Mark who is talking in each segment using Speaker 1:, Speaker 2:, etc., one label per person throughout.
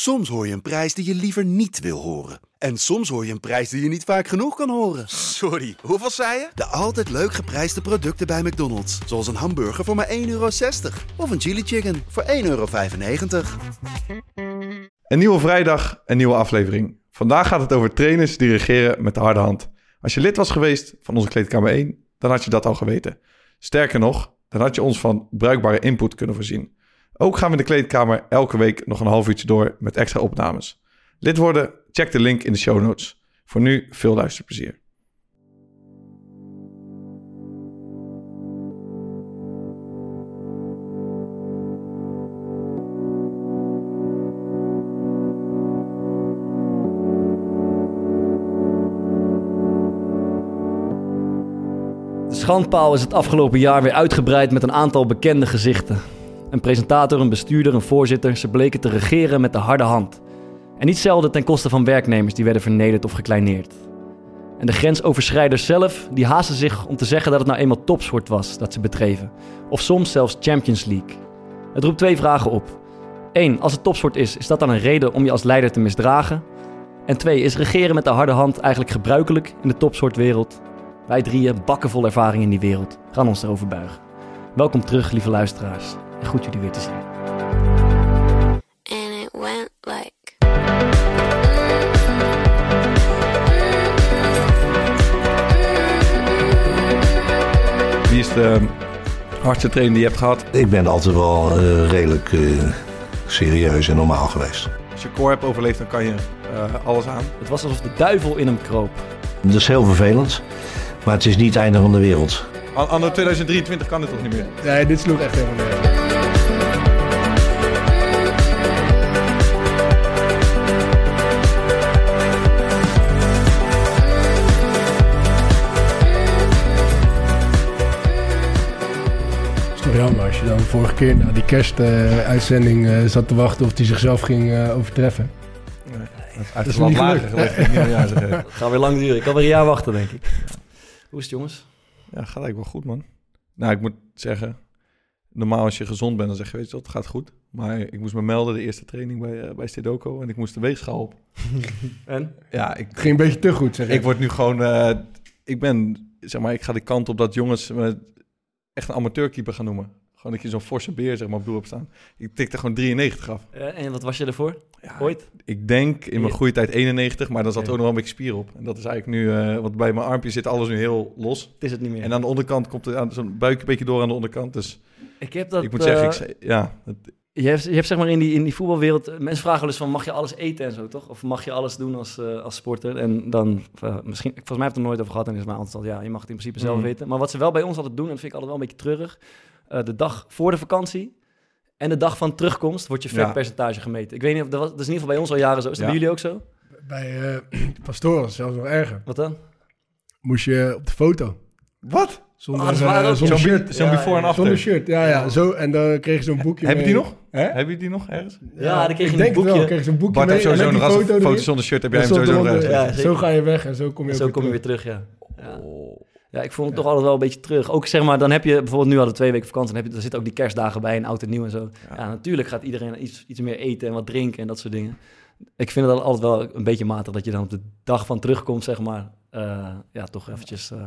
Speaker 1: Soms hoor je een prijs die je liever niet wil horen. En soms hoor je een prijs die je niet vaak genoeg kan horen.
Speaker 2: Sorry, hoeveel zei je?
Speaker 1: De altijd leuk geprijsde producten bij McDonald's. Zoals een hamburger voor maar 1,60 euro. Of een chili chicken voor 1,95 euro.
Speaker 3: Een nieuwe vrijdag, een nieuwe aflevering. Vandaag gaat het over trainers die regeren met de harde hand. Als je lid was geweest van onze kleedkamer 1, dan had je dat al geweten. Sterker nog, dan had je ons van bruikbare input kunnen voorzien. Ook gaan we in de kleedkamer elke week nog een half uurtje door met extra opnames. Lid worden? Check de link in de show notes. Voor nu veel luisterplezier.
Speaker 4: De schandpaal is het afgelopen jaar weer uitgebreid met een aantal bekende gezichten. Een presentator, een bestuurder, een voorzitter, ze bleken te regeren met de harde hand. En niet zelden ten koste van werknemers die werden vernederd of gekleineerd. En de grensoverschrijders zelf, die haasten zich om te zeggen dat het nou eenmaal topsport was dat ze bedreven. Of soms zelfs Champions League. Het roept twee vragen op. Eén, als het topsport is, is dat dan een reden om je als leider te misdragen? En twee, is regeren met de harde hand eigenlijk gebruikelijk in de topsportwereld? Wij drieën, bakken vol ervaring in die wereld, gaan ons erover buigen. Welkom terug, lieve luisteraars. En goed jullie weer te zien.
Speaker 5: and it went like
Speaker 3: Wie is de ehm, hardste trainer die je hebt gehad?
Speaker 6: Ik ben altijd wel eh, redelijk eh, serieus en normaal geweest.
Speaker 3: Als je core hebt overleefd, dan kan je eh, alles aan.
Speaker 4: Het was alsof de duivel in hem kroop.
Speaker 6: Dat is heel vervelend, maar het is niet het einde van de wereld.
Speaker 3: An- Anno 2023 kan dit toch niet meer?
Speaker 7: Nee, dit sloeg echt helemaal neer. Vorige keer na die kerstuitzending eh, zat te wachten of hij zichzelf ging eh, overtreffen.
Speaker 3: Uit
Speaker 7: is
Speaker 3: het land
Speaker 7: niet
Speaker 3: lager gelegd.
Speaker 4: Het gaat weer lang duren. Ik kan weer een jaar wachten, denk ik. Hoe is het, jongens?
Speaker 3: Ja, gaat eigenlijk wel goed, man. Nou, ik moet zeggen, normaal als je gezond bent, dan zeg je, weet je wat, het gaat goed. Maar ik moest me melden, de eerste training bij, eh, bij Stedoco, en ik moest de weegschaal op.
Speaker 4: En?
Speaker 3: Ja, ik,
Speaker 7: Het ging een beetje te goed, zeg
Speaker 3: ik word nu gewoon, eh, ik ben, zeg maar, ik ga de kant op dat jongens me echt een amateurkeeper gaan noemen. Gewoon dat je zo'n forse beer, zeg maar, op doel hebt staan. Ik tikte gewoon 93 af.
Speaker 4: Eh, en wat was je ervoor?
Speaker 3: Ja,
Speaker 4: Ooit?
Speaker 3: Ik denk in mijn goede tijd 91, maar dan zat ook nog wel een beetje spier op. En dat is eigenlijk nu, eh want bij mijn armpje zit alles nu heel los.
Speaker 4: Het is het niet meer.
Speaker 3: En aan de onderkant komt er aan zo'n buik een beetje door aan de onderkant. Dus
Speaker 4: ik heb dat...
Speaker 3: ik moet
Speaker 4: eh,
Speaker 3: zeggen, ik, zei- ja, het-
Speaker 4: Je hebt, je hebt zeg maar in die, in die voetbalwereld... eh, Mensen vragen wel eens van, mag je alles eten en zo, toch? Of mag je alles doen als, eh, als sporter? En dan, eh, misschien... Volgens mij heb ik het er nooit over gehad. En is maar altijd al, ja, je mag het in principe zelf
Speaker 3: Mhm.
Speaker 4: weten. Maar wat ze wel bij ons altijd doen, en dat vind ik altijd wel een beetje treurig... eh, de dag voor de vakantie en de dag van terugkomst wordt je
Speaker 3: Ja.
Speaker 4: vetpercentage gemeten. Ik weet niet of dat, was, dat is in ieder geval bij ons al jaren zo. Is dat
Speaker 3: Ja.
Speaker 4: bij jullie ook zo?
Speaker 7: Bij eh het zelfs nog erger.
Speaker 4: Wat dan?
Speaker 7: Moest je op de foto.
Speaker 3: Wat?
Speaker 7: Zonder,
Speaker 4: Ah,
Speaker 7: eh, shirt.
Speaker 3: zo'n
Speaker 4: Ja,
Speaker 3: before
Speaker 4: ja,
Speaker 3: en
Speaker 4: ja.
Speaker 3: after.
Speaker 7: Zonder shirt, ja, ja. Zo, en dan kreeg je zo'n boekje
Speaker 3: Heb je die nog?
Speaker 7: Hè?
Speaker 3: Heb je die nog ergens?
Speaker 4: Ja, dan kreeg je
Speaker 7: ik
Speaker 4: een
Speaker 7: denk het wel.
Speaker 4: boekje.
Speaker 7: kreeg je zo'n boekje
Speaker 3: Bart
Speaker 7: mee.
Speaker 3: heeft sowieso een
Speaker 7: foto
Speaker 3: zonder shirt heb jij hem sowieso nog
Speaker 7: eronder,
Speaker 3: ergens.
Speaker 4: Ja,
Speaker 7: Zo ga je weg en zo kom je
Speaker 4: Zo
Speaker 7: weer
Speaker 4: kom je
Speaker 7: terug.
Speaker 4: weer terug, ja. ja. Ja, ik vond het toch altijd wel een beetje terug. Ook zeg maar, dan heb je bijvoorbeeld nu hadden we twee weken vakantie, dan heb je, er zitten ook die kerstdagen bij en oud en nieuw en zo. Ja, natuurlijk gaat iedereen iets, iets meer eten en wat drinken en dat soort dingen. Ik vind het altijd wel een beetje matig dat je dan op de dag van terugkomt, zeg maar, eh, ja, toch eventjes eh,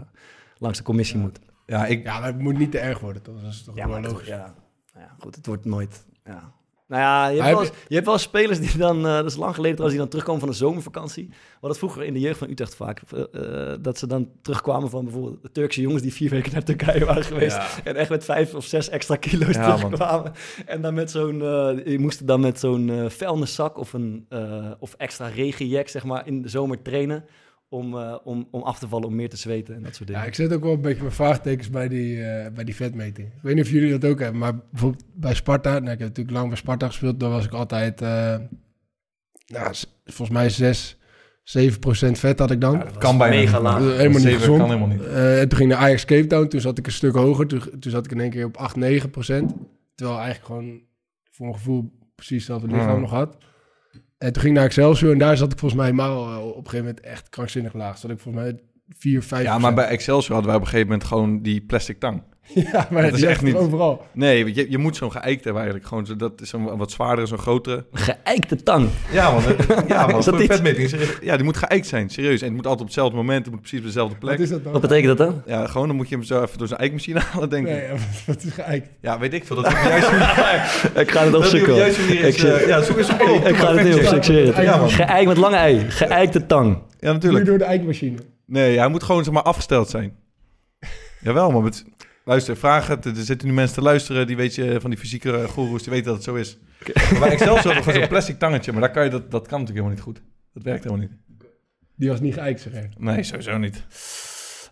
Speaker 4: langs de commissie moet.
Speaker 3: Ja, ik,
Speaker 7: Ja, maar het moet niet te erg worden, toch? Dat is toch
Speaker 4: Ja,
Speaker 7: wel
Speaker 4: maar het-
Speaker 7: logisch.
Speaker 4: ja, nou ja, goed, het wordt nooit. Ja. Nou ja, je hebt,
Speaker 7: heb
Speaker 4: wel eens, je hebt wel eens spelers die dan, eh, dat is lang geleden trouwens, die dan terugkomen van de zomervakantie. Wat dat vroeger in de jeugd van Utrecht vaak, eh, eh, dat ze dan terugkwamen van bijvoorbeeld de Turkse jongens die vier weken naar Turkije waren geweest.
Speaker 3: Ja.
Speaker 4: En echt met vijf of zes extra kilo's
Speaker 3: Ja, man.
Speaker 4: terugkwamen. En dan met zo'n, eh je moest dan met zo'n eh vuilniszak of een eh, of extra regenjack, zeg maar, in de zomer trainen. Om, eh, om, om af te vallen, om meer te zweten en dat soort dingen.
Speaker 7: Ja, ik zet ook wel een beetje mijn vraagtekens bij die, eh, bij die vetmeting. Ik weet niet of jullie dat ook hebben, maar bijvoorbeeld bij Sparta, nou, ik heb natuurlijk lang bij Sparta gespeeld, daar was ik altijd, eh, nou, volgens mij 6, 7 procent vet had ik dan.
Speaker 3: kan bijna
Speaker 4: mega laag.
Speaker 7: Helemaal niet
Speaker 3: Zeven
Speaker 7: gezond.
Speaker 3: kan helemaal niet.
Speaker 7: Eh, en toen ging naar Ajax Cape Town, toen zat ik een stuk hoger, toen, toen zat ik in één keer op 8, 9 procent. Terwijl eigenlijk gewoon voor mijn gevoel precies hetzelfde lichaam
Speaker 3: Ja.
Speaker 7: nog had. En toen ging ik naar Excelsior en daar zat ik volgens mij helemaal eh, op een gegeven moment echt krankzinnig laag. Zat ik volgens mij 4, 5
Speaker 3: Ja, maar bij Excelsior hadden wij op een gegeven moment gewoon die plastic tang.
Speaker 7: Ja, maar
Speaker 3: Dat is echt niet-
Speaker 7: overal.
Speaker 3: Nee, want je, je moet zo'n geëikt hebben eigenlijk. Gewoon zo, dat is zo'n wat zwaardere, zo'n grotere.
Speaker 4: Geëikte tang.
Speaker 3: Ja, man. Ja, man.
Speaker 4: Is dat
Speaker 3: vetmeting. Ja, die moet geëikt zijn, serieus. En het moet altijd op hetzelfde moment, het moet precies op dezelfde
Speaker 7: Wat
Speaker 3: plek.
Speaker 7: is dat dan?
Speaker 4: Wat betekent dat dan?
Speaker 3: Ja, gewoon dan moet je hem zo even door zijn eikmachine halen, denk ik.
Speaker 7: Nee, wat is geëikt?
Speaker 3: Ja, weet ik veel. Dat manier,
Speaker 4: Ik ga het opzoeken.
Speaker 3: is. Eh, ja, zoek eens op.
Speaker 4: Ik, ik ga het niet opzoeken, het.
Speaker 3: Ja.
Speaker 4: Geëikt met lange ei. Geëikte tang.
Speaker 3: Ja, natuurlijk.
Speaker 7: door de eikmachine.
Speaker 3: Nee, hij moet gewoon zeg maar afgesteld zijn. Jawel, maar met, luister, vraag het. Er zitten nu mensen te luisteren, die weet je, van die fysieke eh, goeroes, die weten dat het zo is. Maar hebben we gewoon zo'n plastic tangetje, maar daar kan je, dat, dat kan natuurlijk helemaal niet goed. Dat werkt helemaal niet.
Speaker 7: Die was niet geëikt, zeg.
Speaker 3: Nee, sowieso niet.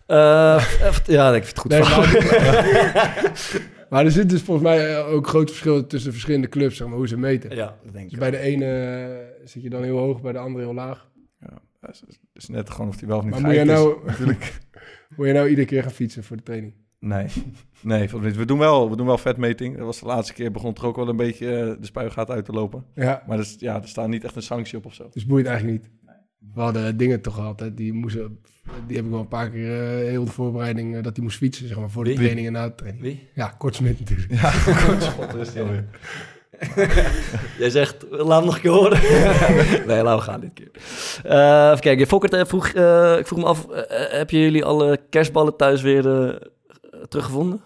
Speaker 4: Eh, even- ja, ik vind het goed.
Speaker 7: Nee, maar, maar er zit dus volgens mij eh, ook groot verschil tussen verschillende clubs, zeg maar, hoe ze meten.
Speaker 4: Ja, dat denk
Speaker 7: Dus
Speaker 4: ik.
Speaker 7: bij de ene eh, zit je dan heel hoog, bij de andere heel laag.
Speaker 3: Het is, is net gewoon of die wel of niet
Speaker 7: Maar moet je, nou, moet je nou iedere keer gaan fietsen voor de training?
Speaker 3: Nee, nee volgens mij- we doen, wel, we doen wel vetmeting. Dat was de laatste keer, begon er ook wel een beetje eh, de spuigaat uit te lopen.
Speaker 7: Ja,
Speaker 3: Maar er, is- ja, er staat niet echt een sanctie op of zo.
Speaker 7: dus boeit eigenlijk niet. We hadden dingen toch gehad, hè, die moesten, die heb ik wel een paar keer eh, heel de voorbereiding, eh, dat die moest fietsen, zeg maar, voor de training en na de training.
Speaker 4: Wie?
Speaker 7: Ja, Kortsmit natuurlijk.
Speaker 3: Ja, god, is alweer.
Speaker 4: Jij zegt, laat hem nog een keer horen. nee, laten we gaan dit keer. Eh even kijken, Fokkert eh, vroeg, ik vroeg me af, eh, heb je jullie alle kerstballen thuis weer eh, teruggevonden?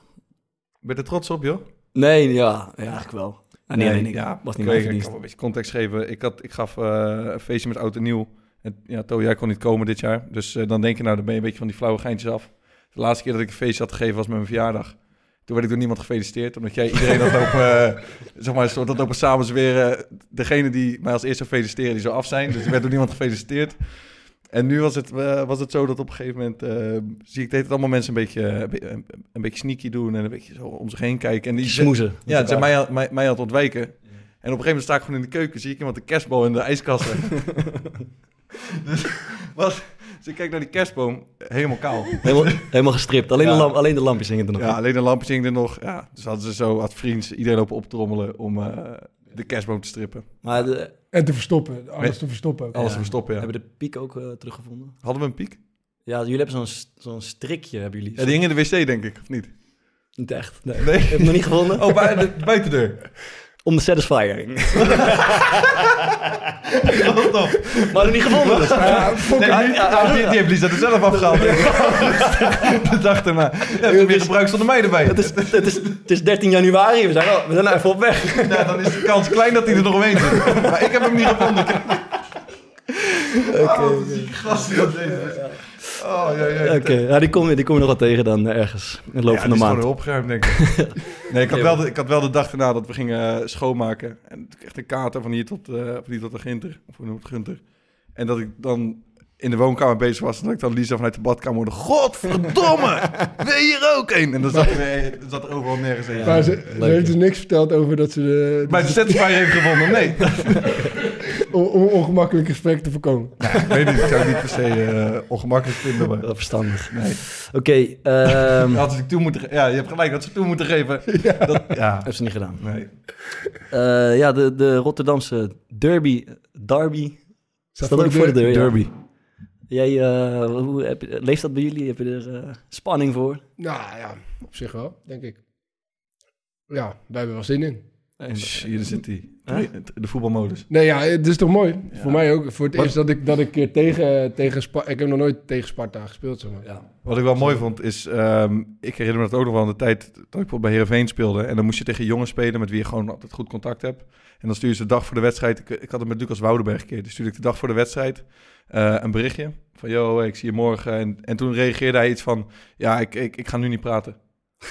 Speaker 3: Ben je er trots op, joh?
Speaker 4: Nee, ja, ja eigenlijk wel. Ah, nee, nee, nee,
Speaker 3: ja,
Speaker 4: was niet
Speaker 3: ik, ik
Speaker 4: verdienst.
Speaker 3: kan wel een beetje context geven. Ik, had, ik gaf eh, een feestje met oud en nieuw. En ja, To, jij kon niet komen dit jaar. Dus eh, dan denk je, nou, dan ben je een beetje van die flauwe geintjes af. De laatste keer dat ik een feestje had gegeven was met mijn verjaardag. Toen werd ik door niemand gefeliciteerd, omdat jij iedereen had lopen, eh, zeg maar, soort dat lopen samenzweren. Degene die mij als eerste feliciteren, die zo af zijn. Dus er werd door niemand gefeliciteerd. En nu was het, eh, was het zo dat op een gegeven moment eh, zie ik het allemaal mensen een beetje, eh, een, be- een, een beetje sneaky doen en een beetje zo om zich heen kijken. En die
Speaker 4: Smoezen.
Speaker 3: ja, het zijn mij, aan- mij, mij aan het ontwijken. En op een gegeven moment sta ik gewoon in de keuken, zie ik iemand een kerstbal in de ijskast dus, wat, dus ik kijk naar die kerstboom, helemaal kaal.
Speaker 4: Helemaal, helemaal gestript. Alleen,
Speaker 3: Ja.
Speaker 4: de lamp, alleen de lampjes hingen er nog.
Speaker 3: Ja, alleen de lampjes hingen er nog. Ja, dus hadden ze zo, had vriends, iedereen lopen optrommelen om eh, de kerstboom te strippen.
Speaker 4: Maar de,
Speaker 7: En te verstoppen, alles te verstoppen ook.
Speaker 3: Alles
Speaker 4: Ja.
Speaker 3: te verstoppen, ja.
Speaker 4: hebben de piek ook eh, teruggevonden?
Speaker 3: Hadden we een piek?
Speaker 4: Ja, jullie hebben zo'n zo'n strikje, hebben jullie.
Speaker 3: Ja, die hing in de wc, denk ik, of niet?
Speaker 4: Niet echt. Nee.
Speaker 3: Nee.
Speaker 4: Heb je hem nog niet gevonden?
Speaker 3: Oh, bij de buitendeur.
Speaker 4: Om de Satisfyer.
Speaker 3: Wat dan?
Speaker 4: maar niet gevonden. dus.
Speaker 7: Ja,
Speaker 3: Nee, die, ah, die, die heeft Lisa er zelf afgehaald. de dag erna. Ja, heb je weer gebruikt zonder mij erbij.
Speaker 4: Het is, het, is, het is 13 januari, we zijn, al, we zijn nou even op weg.
Speaker 3: Ja, dan is de kans klein dat hij er nog omheen zit. Maar ik heb hem niet gevonden. Oh, wat een zieke Oh, ja, ja.
Speaker 4: Oké, ja, die kom, je- die kom je nog wel tegen dan eh, ergens in de loop
Speaker 3: Ja,
Speaker 4: van de
Speaker 3: die is
Speaker 4: maand.
Speaker 3: gewoon opgeruimd, denk ik. Nee, ik had, wel de, ik had wel de dag erna dat we gingen eh, schoonmaken. En ik kreeg een kater van hier tot, eh van hier tot de Ginter. Of hoe noemt het Gunter. En dat ik dan in de woonkamer bezig was. En dat ik dan Lisa vanuit de badkamer hoorde. Godverdomme! Wil je hier ook een? En dan zat er, er zat er overal nergens een.
Speaker 7: Maar ze, heeft dus niks verteld over dat ze de,
Speaker 3: Maar de Satisfyer heeft gevonden. Nee.
Speaker 7: om, ongemakkelijke gesprekken te voorkomen.
Speaker 3: Ik weet niet. Ik zou het niet per se eh, ongemakkelijk vinden. Maar...
Speaker 4: Wel verstandig.
Speaker 3: Nee.
Speaker 4: Oké, ehm
Speaker 3: Dat had ze toe moeten Ja, je hebt gelijk. Dat ze toe moeten geven. Dat, ja.
Speaker 4: heb ze niet gedaan.
Speaker 3: Nee.
Speaker 4: Eh, ja, de, de Rotterdamse derby, derby staat ook voor de deur. ja.
Speaker 3: Derby.
Speaker 4: Jij, eh, hoe, heb je, leeft dat bij jullie? Heb je er eh, spanning voor?
Speaker 7: Nou ja, op zich wel, denk ik. Ja, wij hebben wel zin in.
Speaker 4: En-
Speaker 3: Hier zit hij.
Speaker 4: Huh?
Speaker 3: De voetbalmodus.
Speaker 7: Nee, ja, het is toch mooi?
Speaker 3: Ja.
Speaker 7: Voor mij ook. Voor het
Speaker 3: Wat-
Speaker 7: eerst dat ik, dat ik keer tegen, tegen Sparta... Ik heb nog nooit tegen Sparta gespeeld, zeg maar.
Speaker 4: ja.
Speaker 3: Wat ik wel mooi vond is, ehm, ik herinner me dat ook nog wel aan de tijd dat ik bij Heerenveen speelde. En dan moest je tegen jongens spelen met wie je gewoon altijd goed contact hebt. En dan stuur je ze de dag voor de wedstrijd. Ik, ik had het met Lucas Woudenberg een keer. Dus stuurde ik de dag voor de wedstrijd eh, een berichtje van, yo, ik zie je morgen. En, en toen reageerde hij iets van, ja, ik, ik, ik ga nu niet praten.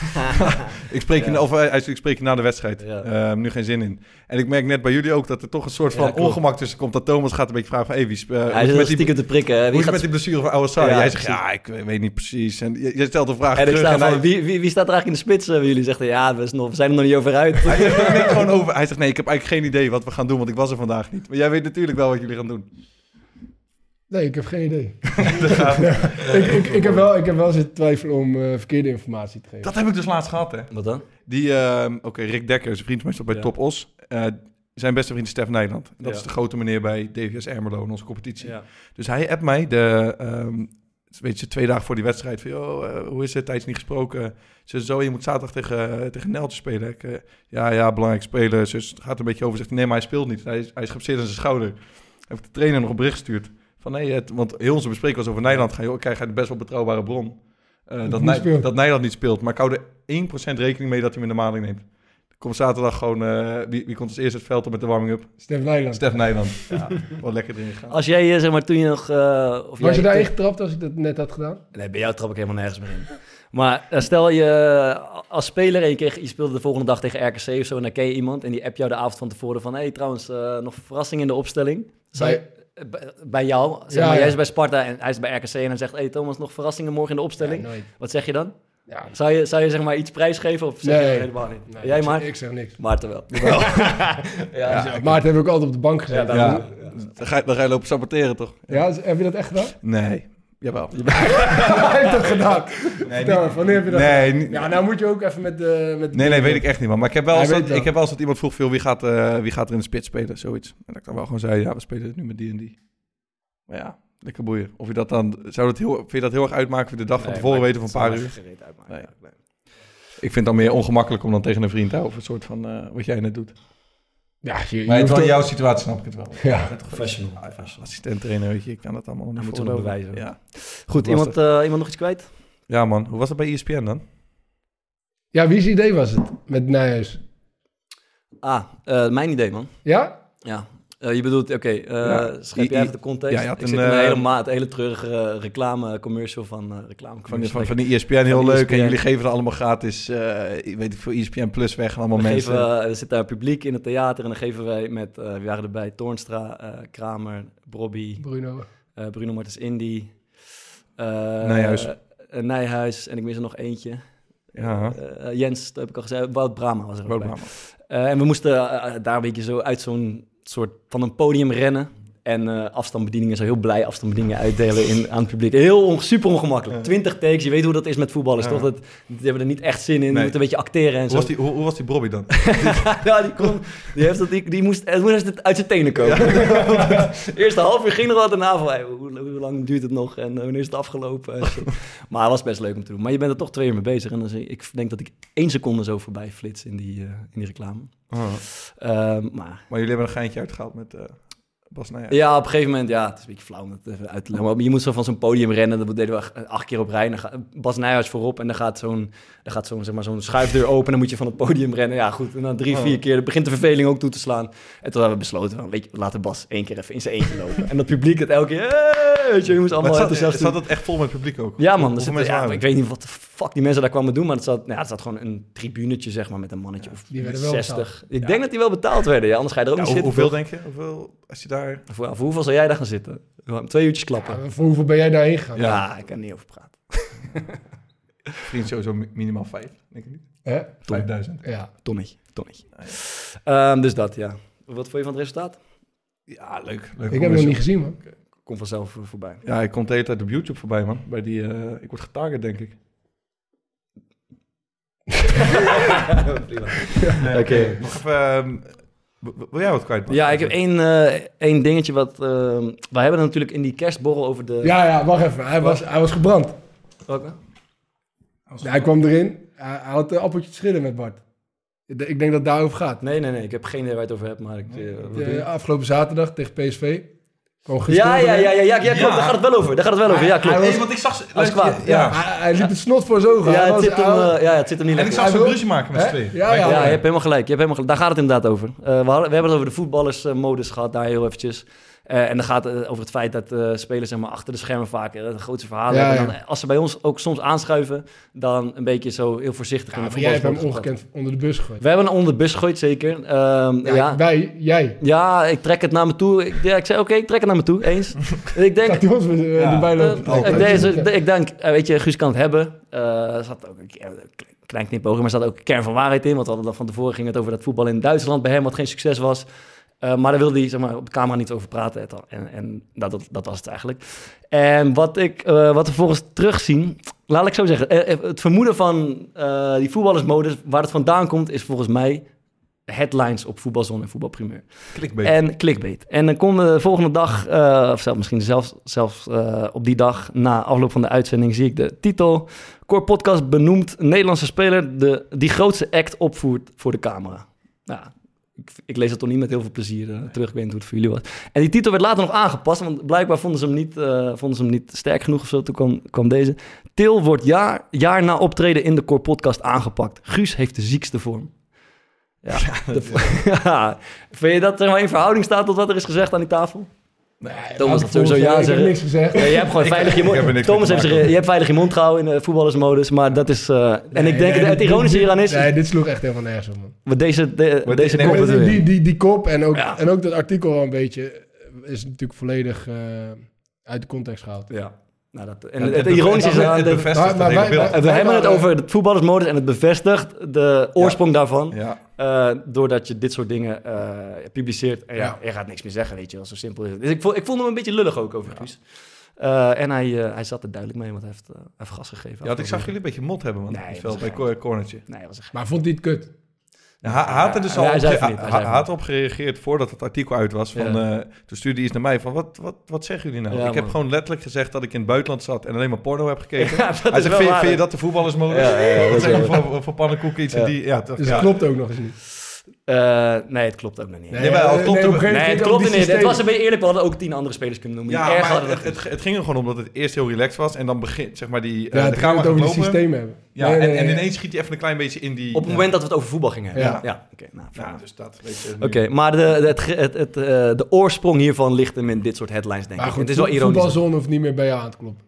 Speaker 3: Ik spreek, je, of, ik spreek je na de wedstrijd.
Speaker 4: Ja.
Speaker 3: Ehm, nu geen zin in. En ik merk net bij jullie ook dat er toch een soort van ongemak tussen komt. Dat Thomas gaat een beetje vragen van, hey, wie hoe is
Speaker 4: Hij
Speaker 3: met die,
Speaker 4: te prikken.
Speaker 3: hoe
Speaker 4: Wie
Speaker 3: het
Speaker 4: gaat...
Speaker 3: met die blessure van?
Speaker 4: Ja,
Speaker 3: Jij zegt, ja, ik weet niet precies. En je stelt de vraag
Speaker 4: En ik
Speaker 3: terug.
Speaker 4: sta
Speaker 3: en
Speaker 4: van,
Speaker 3: hij,
Speaker 4: wie, wie, wie staat er eigenlijk in de spits? eh, bij jullie zegt, ja, we, is nog, we zijn er nog niet over uit.
Speaker 3: hij, zegt, er niks gewoon over. hij zegt, nee, ik heb eigenlijk geen idee wat we gaan doen, want ik was er vandaag niet. Maar jij weet natuurlijk wel wat jullie gaan doen.
Speaker 7: Nee, ik heb geen idee. ik, ik, ik, heb wel, ik heb wel zitten twijfelen om eh, verkeerde informatie te geven.
Speaker 3: Dat heb ik dus laatst gehad, hè.
Speaker 4: Wat dan?
Speaker 3: Die, ehm, oké, Rick Dekker is een vriend van mij, stond bij
Speaker 4: Ja.
Speaker 3: Top Os. Eh, zijn beste vriend is Stef Nijland. Dat
Speaker 4: Ja.
Speaker 3: is de grote meneer bij DVS Ermelo in onze competitie.
Speaker 4: Ja.
Speaker 3: Dus hij appt mij de, ehm, weet je, twee dagen voor die wedstrijd. Van, joh, eh, hoe is het? Tijdens niet gesproken. Ze zo, je moet zaterdag tegen, tegen Neltje spelen. Ik, eh, ja, ja, belangrijk spelen. Zus het gaat een beetje over. Zegt, nee, maar hij speelt niet. Hij is, hij is geblesseerd aan zijn schouder. Heeft de trainer nog een bericht gestuurd. Van nee, het, want heel onze bespreking was over Nederland. Ga je, krijg de best wel betrouwbare bron. eh, dat,
Speaker 7: niet
Speaker 3: Nij-
Speaker 7: speelt.
Speaker 3: dat Nederland niet speelt. Maar ik hou er 1% rekening mee dat hij hem in de maling neemt. Komt zaterdag gewoon... eh, wie, wie komt als eerste het veld op met de warming-up?
Speaker 7: Stef Nijland.
Speaker 3: Stef Nijland. Ja, wel lekker erin gegaan.
Speaker 4: Als jij, eh, zeg maar, toen je nog... eh, of
Speaker 7: Was
Speaker 4: jij,
Speaker 7: je daarin getrapt als ik dat net had gedaan?
Speaker 4: Nee, bij jou trap ik helemaal nergens meer in. Maar stel je als speler en je, kreeg, je speelde de volgende dag tegen RKC of zo... en dan ken je iemand en die app jou de avond van tevoren van... hé, hey, trouwens, eh, nog verrassing in de opstelling. Zou je, bij- bij jou, zeg
Speaker 7: Ja,
Speaker 4: maar,
Speaker 7: ja.
Speaker 4: jij is bij Sparta en hij is bij RKC... en hij zegt, hé hey, Thomas, nog verrassingen morgen in de opstelling.
Speaker 7: Nooit.
Speaker 4: Wat zeg je dan?
Speaker 7: Ja,
Speaker 4: Zou je, zou je zeg maar iets prijsgeven of zeg
Speaker 7: Nee.
Speaker 4: je dat helemaal niet?
Speaker 7: nee,
Speaker 4: jij
Speaker 7: ik,
Speaker 4: maar?
Speaker 7: Ik zeg niks.
Speaker 4: Maarten wel.
Speaker 7: Ja, Maarten heb ik altijd op de bank gezeten.
Speaker 3: Ja,
Speaker 7: Ja,
Speaker 3: dan, ga je, dan ga je lopen saboteren, toch?
Speaker 7: heb je dat echt gedaan?
Speaker 3: Nee, jawel.
Speaker 7: Hij heeft dat gedaan.
Speaker 3: Nee,
Speaker 7: Vertel wanneer heb je dat
Speaker 3: nee,
Speaker 7: gedaan? Ja, nou moet je ook even met de... Met
Speaker 3: nee, nee, weet ik echt niet, man. Maar ik heb wel eens, dat,
Speaker 7: wel.
Speaker 3: ik heb wel eens dat iemand vroeg, veel, wie, gaat, eh, wie gaat er in de spits spelen, zoiets. En dat ik dan wel gewoon zei, ja, we spelen het nu met die en die. Maar ja, lekker boeien. Of je dat dan, zou dat heel, vind je dat heel erg uitmaken, of je de dag van tevoren weten van een paar uur? Nee. Ik vind het dan meer ongemakkelijk om dan tegen een vriend te houden, een soort van, eh, wat jij net doet.
Speaker 7: Ja, je, je
Speaker 3: Maar
Speaker 7: ook-
Speaker 3: jouw situatie snap ik het wel.
Speaker 7: Ja.
Speaker 4: Professional.
Speaker 3: Assistent trainer, weet je, ik kan dat allemaal nog
Speaker 4: Dan
Speaker 3: niet
Speaker 4: moet ze nog
Speaker 3: voorlopen.
Speaker 4: bewijzen.
Speaker 3: Ja.
Speaker 4: Goed, iemand, eh, iemand nog iets kwijt?
Speaker 3: ja, man. Hoe was dat bij ESPN dan?
Speaker 7: ja, wie's idee was het met Nijhuis?
Speaker 4: Ah, eh, mijn idee, man.
Speaker 7: Ja?
Speaker 4: Ja. Eh, je bedoelt, oké, eh
Speaker 3: Ja.
Speaker 4: schrijf jij
Speaker 3: I-
Speaker 4: even de context?
Speaker 3: Ja, je had
Speaker 4: ik
Speaker 3: een,
Speaker 4: zit in een
Speaker 3: eh,
Speaker 4: hele maat, hele treurige eh, reclame-commercial van uh, reclame
Speaker 3: Van, van, van die ESPN heel
Speaker 4: Van
Speaker 3: leuk.
Speaker 4: ESPN.
Speaker 3: En jullie geven er allemaal gratis, eh ik weet niet veel, ESPN Plus weg. En allemaal
Speaker 4: we
Speaker 3: mensen.
Speaker 4: geven, er zit daar publiek in het theater en dan geven wij met, eh we waren erbij, Toornstra, eh, Kramer, Brobby,
Speaker 7: Bruno.
Speaker 4: eh, Bruno Martens Indy,
Speaker 3: Nijhuis.
Speaker 4: eh, Nijhuis en ik mis er nog eentje.
Speaker 3: ja,
Speaker 4: Jens, dat heb ik al gezegd, Wout Brama was er ook
Speaker 3: Wout
Speaker 4: bij.
Speaker 3: Brama.
Speaker 4: Eh, en we moesten daar een beetje zo uit zo'n soort van een podium rennen. En eh afstandsbedieningen, zo heel blij afstandsbedieningen uitdelen in, aan het publiek. Heel on- super ongemakkelijk. 20 takes, je weet hoe dat is met voetballers,
Speaker 3: Ja.
Speaker 4: toch? Dat, die hebben er niet echt zin in, die
Speaker 3: Nee.
Speaker 4: moeten een beetje acteren en
Speaker 3: Hoe
Speaker 4: zo.
Speaker 3: was, die, hoe, hoe was die Bobby dan?
Speaker 4: ja, die, kon, die, heeft dat, die, die moest, het moest het uit zijn tenen komen. Eerste half uur ging er wat daarna van, hey, hoe, hoe lang duurt het nog en eh, wanneer is het afgelopen? Maar het was best leuk om te doen. Maar je bent er toch twee uur mee bezig. En dan, zie- ik denk dat ik één seconde zo voorbij flits in die, eh, in die reclame. Ehm, maar
Speaker 3: Maar jullie hebben een geintje uitgehaald met Bas Nijhuis.
Speaker 4: ja, op een gegeven moment, ja, het is een beetje flauw om het even uit te leggen. Maar je moet zo van zo'n podium rennen, dat deden we ach- acht keer op rij. En dan gaat Bas Nijhuis voorop en dan gaat zo'n, dan gaat zo'n, zeg maar, zo'n schuifdeur open. En dan moet je van het podium rennen. Ja, goed. En dan drie,
Speaker 3: Oh.
Speaker 4: vier keer begint de verveling ook toe te slaan. En toen hebben we besloten, van, weet je, laten Bas één keer even in zijn eentje lopen. En dat publiek het elke keer, hey, weet je, je moest allemaal
Speaker 3: het zat,
Speaker 4: enthousiast
Speaker 3: zat het echt vol met publiek ook?
Speaker 4: Ja, man. Ja, ik weet niet wat de fuck die mensen daar kwamen doen, maar het zat, nou, ja, het zat gewoon een tribunetje, zeg maar, met een mannetje of
Speaker 7: die werden wel
Speaker 4: 60. Ik denk dat die wel betaald werden, ja, anders ga je er ook
Speaker 3: Ja,
Speaker 4: niet zitten.
Speaker 3: hoeveel
Speaker 4: toch?
Speaker 3: denk je? Hoeveel, als je daar...
Speaker 4: Voor, voor hoeveel zou jij daar gaan zitten? Twee uurtjes klappen.
Speaker 7: Ja, voor hoeveel ben jij daarheen gegaan?
Speaker 4: Ja, ik kan niet over praten.
Speaker 3: Vriend sowieso mi- minimaal vijf, denk ik niet.
Speaker 7: Hè?
Speaker 3: 5000.
Speaker 7: Ja.
Speaker 4: Tonnetje, tonnetje. Ehm, dus dat, ja. Wat vond je van het resultaat?
Speaker 3: Ja, leuk. leuk
Speaker 7: Ik heb hem nog niet gezien, man.
Speaker 4: Kom vanzelf voor- voorbij.
Speaker 3: Ja, ik kom de hele tijd op YouTube voorbij, man. Bij die, eh, ik word getarget, denk ik.
Speaker 4: Oké.
Speaker 3: Nog even... ehm, wil jij wat kwijt?
Speaker 4: Ja, ik heb één, eh, één dingetje wat... ehm wij hebben het natuurlijk in die kerstborrel over de...
Speaker 7: Ja, ja, wacht even. Hij was, hij was gebrand.
Speaker 4: Welke?
Speaker 7: Ja, hij kwam erin. Hij, hij had een appeltje te schillen met Bart. Ik denk dat het daarover gaat.
Speaker 4: Nee, nee, nee. Ik heb geen idee waar je het over hebt, maar ik... eh?
Speaker 7: De afgelopen zaterdag tegen PSV.
Speaker 4: Ja, ja, ja, ja, ja, ja, klopt.
Speaker 3: Ja.
Speaker 4: Daar gaat het wel over. Daar gaat het wel over. Ja, klopt.
Speaker 7: Hij
Speaker 3: Nee, want ik zag ze...
Speaker 4: Hij kwaad.
Speaker 3: Ja.
Speaker 7: Hij, hij liep het snot voor zijn ogen.
Speaker 4: Ja, het zit hem, eh, ja, het zit hem niet
Speaker 3: En ik zag ze
Speaker 7: wil-
Speaker 3: ruzie maken met z'n tweeën.
Speaker 7: Ja, ja.
Speaker 4: Ja, je hebt helemaal gelijk. Je hebt helemaal gelijk. Daar gaat het inderdaad over. Eh, we, hadden, we hebben het over de voetballersmodus gehad, daar heel eventjes. Eh, en dan gaat het over het feit dat eh, spelers zeg maar, achter de schermen vaak eh, de grootste verhalen
Speaker 7: Ja,
Speaker 4: hebben.
Speaker 7: ja.
Speaker 4: En dan, als ze bij ons ook soms aanschuiven, dan een beetje zo heel voorzichtig
Speaker 7: Ja,
Speaker 4: in de
Speaker 7: maar jij hebt hem ongekend onder de bus gegooid.
Speaker 4: We hebben hem onder de bus gegooid, zeker. Ehm, ja,
Speaker 7: Ja,
Speaker 4: ja.
Speaker 7: Wij, jij.
Speaker 4: ik trek het naar me toe. Ik, ja, ik zei, oké, ik trek het naar me toe, eens. En ik denk,
Speaker 7: Gaat ons weer,
Speaker 3: Ja.
Speaker 7: erbij lopen?
Speaker 4: ik, deze, ik denk, weet je, Guus kan het hebben. Eh, er zat ook een klein knipoogje, maar er zat ook een kern van waarheid in. Want we hadden dan van tevoren ging het over dat voetbal in Duitsland bij hem wat geen succes was. Eh, maar daar wilde hij zeg maar, op de camera niet over praten. et al. En, en dat, dat, dat was het eigenlijk. En wat, ik, eh, wat we volgens terugzien, laat ik zo zeggen. eh, het vermoeden van die voetballersmodus, waar het vandaan komt, is volgens mij headlines op voetbalzone en voetbalprimeur.
Speaker 3: Clickbait.
Speaker 4: En clickbait. En dan kon de volgende dag, of zelfs misschien zelfs, zelfs op die dag na afloop van de uitzending, zie ik de titel. Core Podcast benoemt Nederlandse speler de, die grootste act opvoert voor de camera. Nou, ik, ik lees het toch niet met heel veel plezier eh, terug. Ik weet niet hoe het voor jullie was. En die titel werd later nog aangepast, want blijkbaar vonden ze hem niet, eh, vonden ze hem niet sterk genoeg of zo. Toen kwam, kwam deze. Til wordt jaar, jaar na optreden in de Core Podcast aangepakt. Guus heeft de ziekste vorm. Ja, de- ja. Vind je dat er maar in verhouding staat tot wat er is gezegd aan die tafel? Thomas had sowieso ja
Speaker 7: Ik heb
Speaker 4: zeggen.
Speaker 7: niks gezegd.
Speaker 4: Ja, je hebt gewoon veilig je
Speaker 3: heb
Speaker 4: mond. Thomas heeft zich, je hebt veilig je mond gehouden in de voetballersmodus, maar dat is. eh, en
Speaker 7: Nee,
Speaker 4: ik denk
Speaker 7: nee,
Speaker 4: het, ironische hieraan is.
Speaker 7: Nee, dit sloeg echt helemaal nergens op, man.
Speaker 4: wat deze, de,
Speaker 3: Maar
Speaker 4: deze kop
Speaker 3: nee,
Speaker 7: die, die, die, die kop en ook,
Speaker 4: Ja.
Speaker 7: en ook dat artikel wel een beetje eh, is natuurlijk volledig eh, uit de context gehaald.
Speaker 4: Ja. Nou, dat, en het, het
Speaker 3: bev-
Speaker 4: ironische is
Speaker 3: het-
Speaker 4: aan.
Speaker 3: het
Speaker 4: de-
Speaker 3: bevestigt
Speaker 7: Maar- maar
Speaker 3: het
Speaker 4: we hebben het over het voetballersmodus en het bevestigt de oorsprong daarvan.
Speaker 3: Ja.
Speaker 4: eh, doordat je dit soort dingen eh, publiceert. En ja, je gaat niks meer zeggen, weet je wel. Zo simpel is het. Dus ik vond, ik vond hem een beetje lullig ook over Guus. Eh, en hij, hij zat er duidelijk mee, want hij heeft, eh, heeft gas gegeven.
Speaker 3: Ja, ik zag jullie een beetje mot hebben, man.
Speaker 4: Nee,
Speaker 3: veld
Speaker 4: is
Speaker 3: bij Cornertje.
Speaker 4: Nee, hij was een
Speaker 7: Maar vond hij het kut?
Speaker 3: Ja, hij, had er dus
Speaker 4: Ja,
Speaker 3: al
Speaker 4: hij
Speaker 3: op,
Speaker 4: niet,
Speaker 3: had erop gereageerd voordat het artikel uit was. Van,
Speaker 4: Ja.
Speaker 3: eh, toen stuurde hij iets naar mij van, wat, wat, wat zeggen jullie nou?
Speaker 4: Ja,
Speaker 3: ik heb
Speaker 4: man.
Speaker 3: gewoon letterlijk gezegd dat ik in het buitenland zat en alleen maar porno heb gekeken.
Speaker 4: Ja, dat
Speaker 3: hij zegt, vind, je- vind dat de voetballersmodus?
Speaker 4: Ja, ja, ja, dat
Speaker 3: zijn voor, voor pannenkoeken iets
Speaker 4: Ja.
Speaker 3: die... Ja, toch,
Speaker 7: Dus
Speaker 3: ja.
Speaker 7: klopt ook nog eens niet.
Speaker 4: Eh, nee, het klopt ook nog niet.
Speaker 3: Nee, maar het klopt
Speaker 7: op
Speaker 3: ook-
Speaker 7: een gegeven
Speaker 4: Nee, het
Speaker 7: moment
Speaker 4: klopt niet. Het was een beetje eerlijk. We hadden ook tien andere spelers kunnen noemen.
Speaker 3: Ja, maar het, het, het ging er gewoon om dat het eerst heel relaxed was en dan begint, zeg maar, die, uh,
Speaker 7: Ja,
Speaker 3: de
Speaker 7: het het over
Speaker 3: lopen.
Speaker 7: systeem hebben.
Speaker 3: Ja,
Speaker 7: Nee, nee,
Speaker 3: en, en
Speaker 7: nee.
Speaker 3: ineens schiet hij even een klein beetje in die...
Speaker 4: Op het moment dat we het over voetbal gingen hebben.
Speaker 7: Ja.
Speaker 4: ja. Oké, nou.
Speaker 3: Ja, dus dat weet je.
Speaker 4: Oké, maar de, het, het, het, eh, de oorsprong hiervan ligt hem in dit soort headlines, denk
Speaker 7: Maar
Speaker 4: ik.
Speaker 7: goed,
Speaker 4: het is wel ironisch.
Speaker 7: voetbalzone hoeft niet meer bij jou aan te kloppen.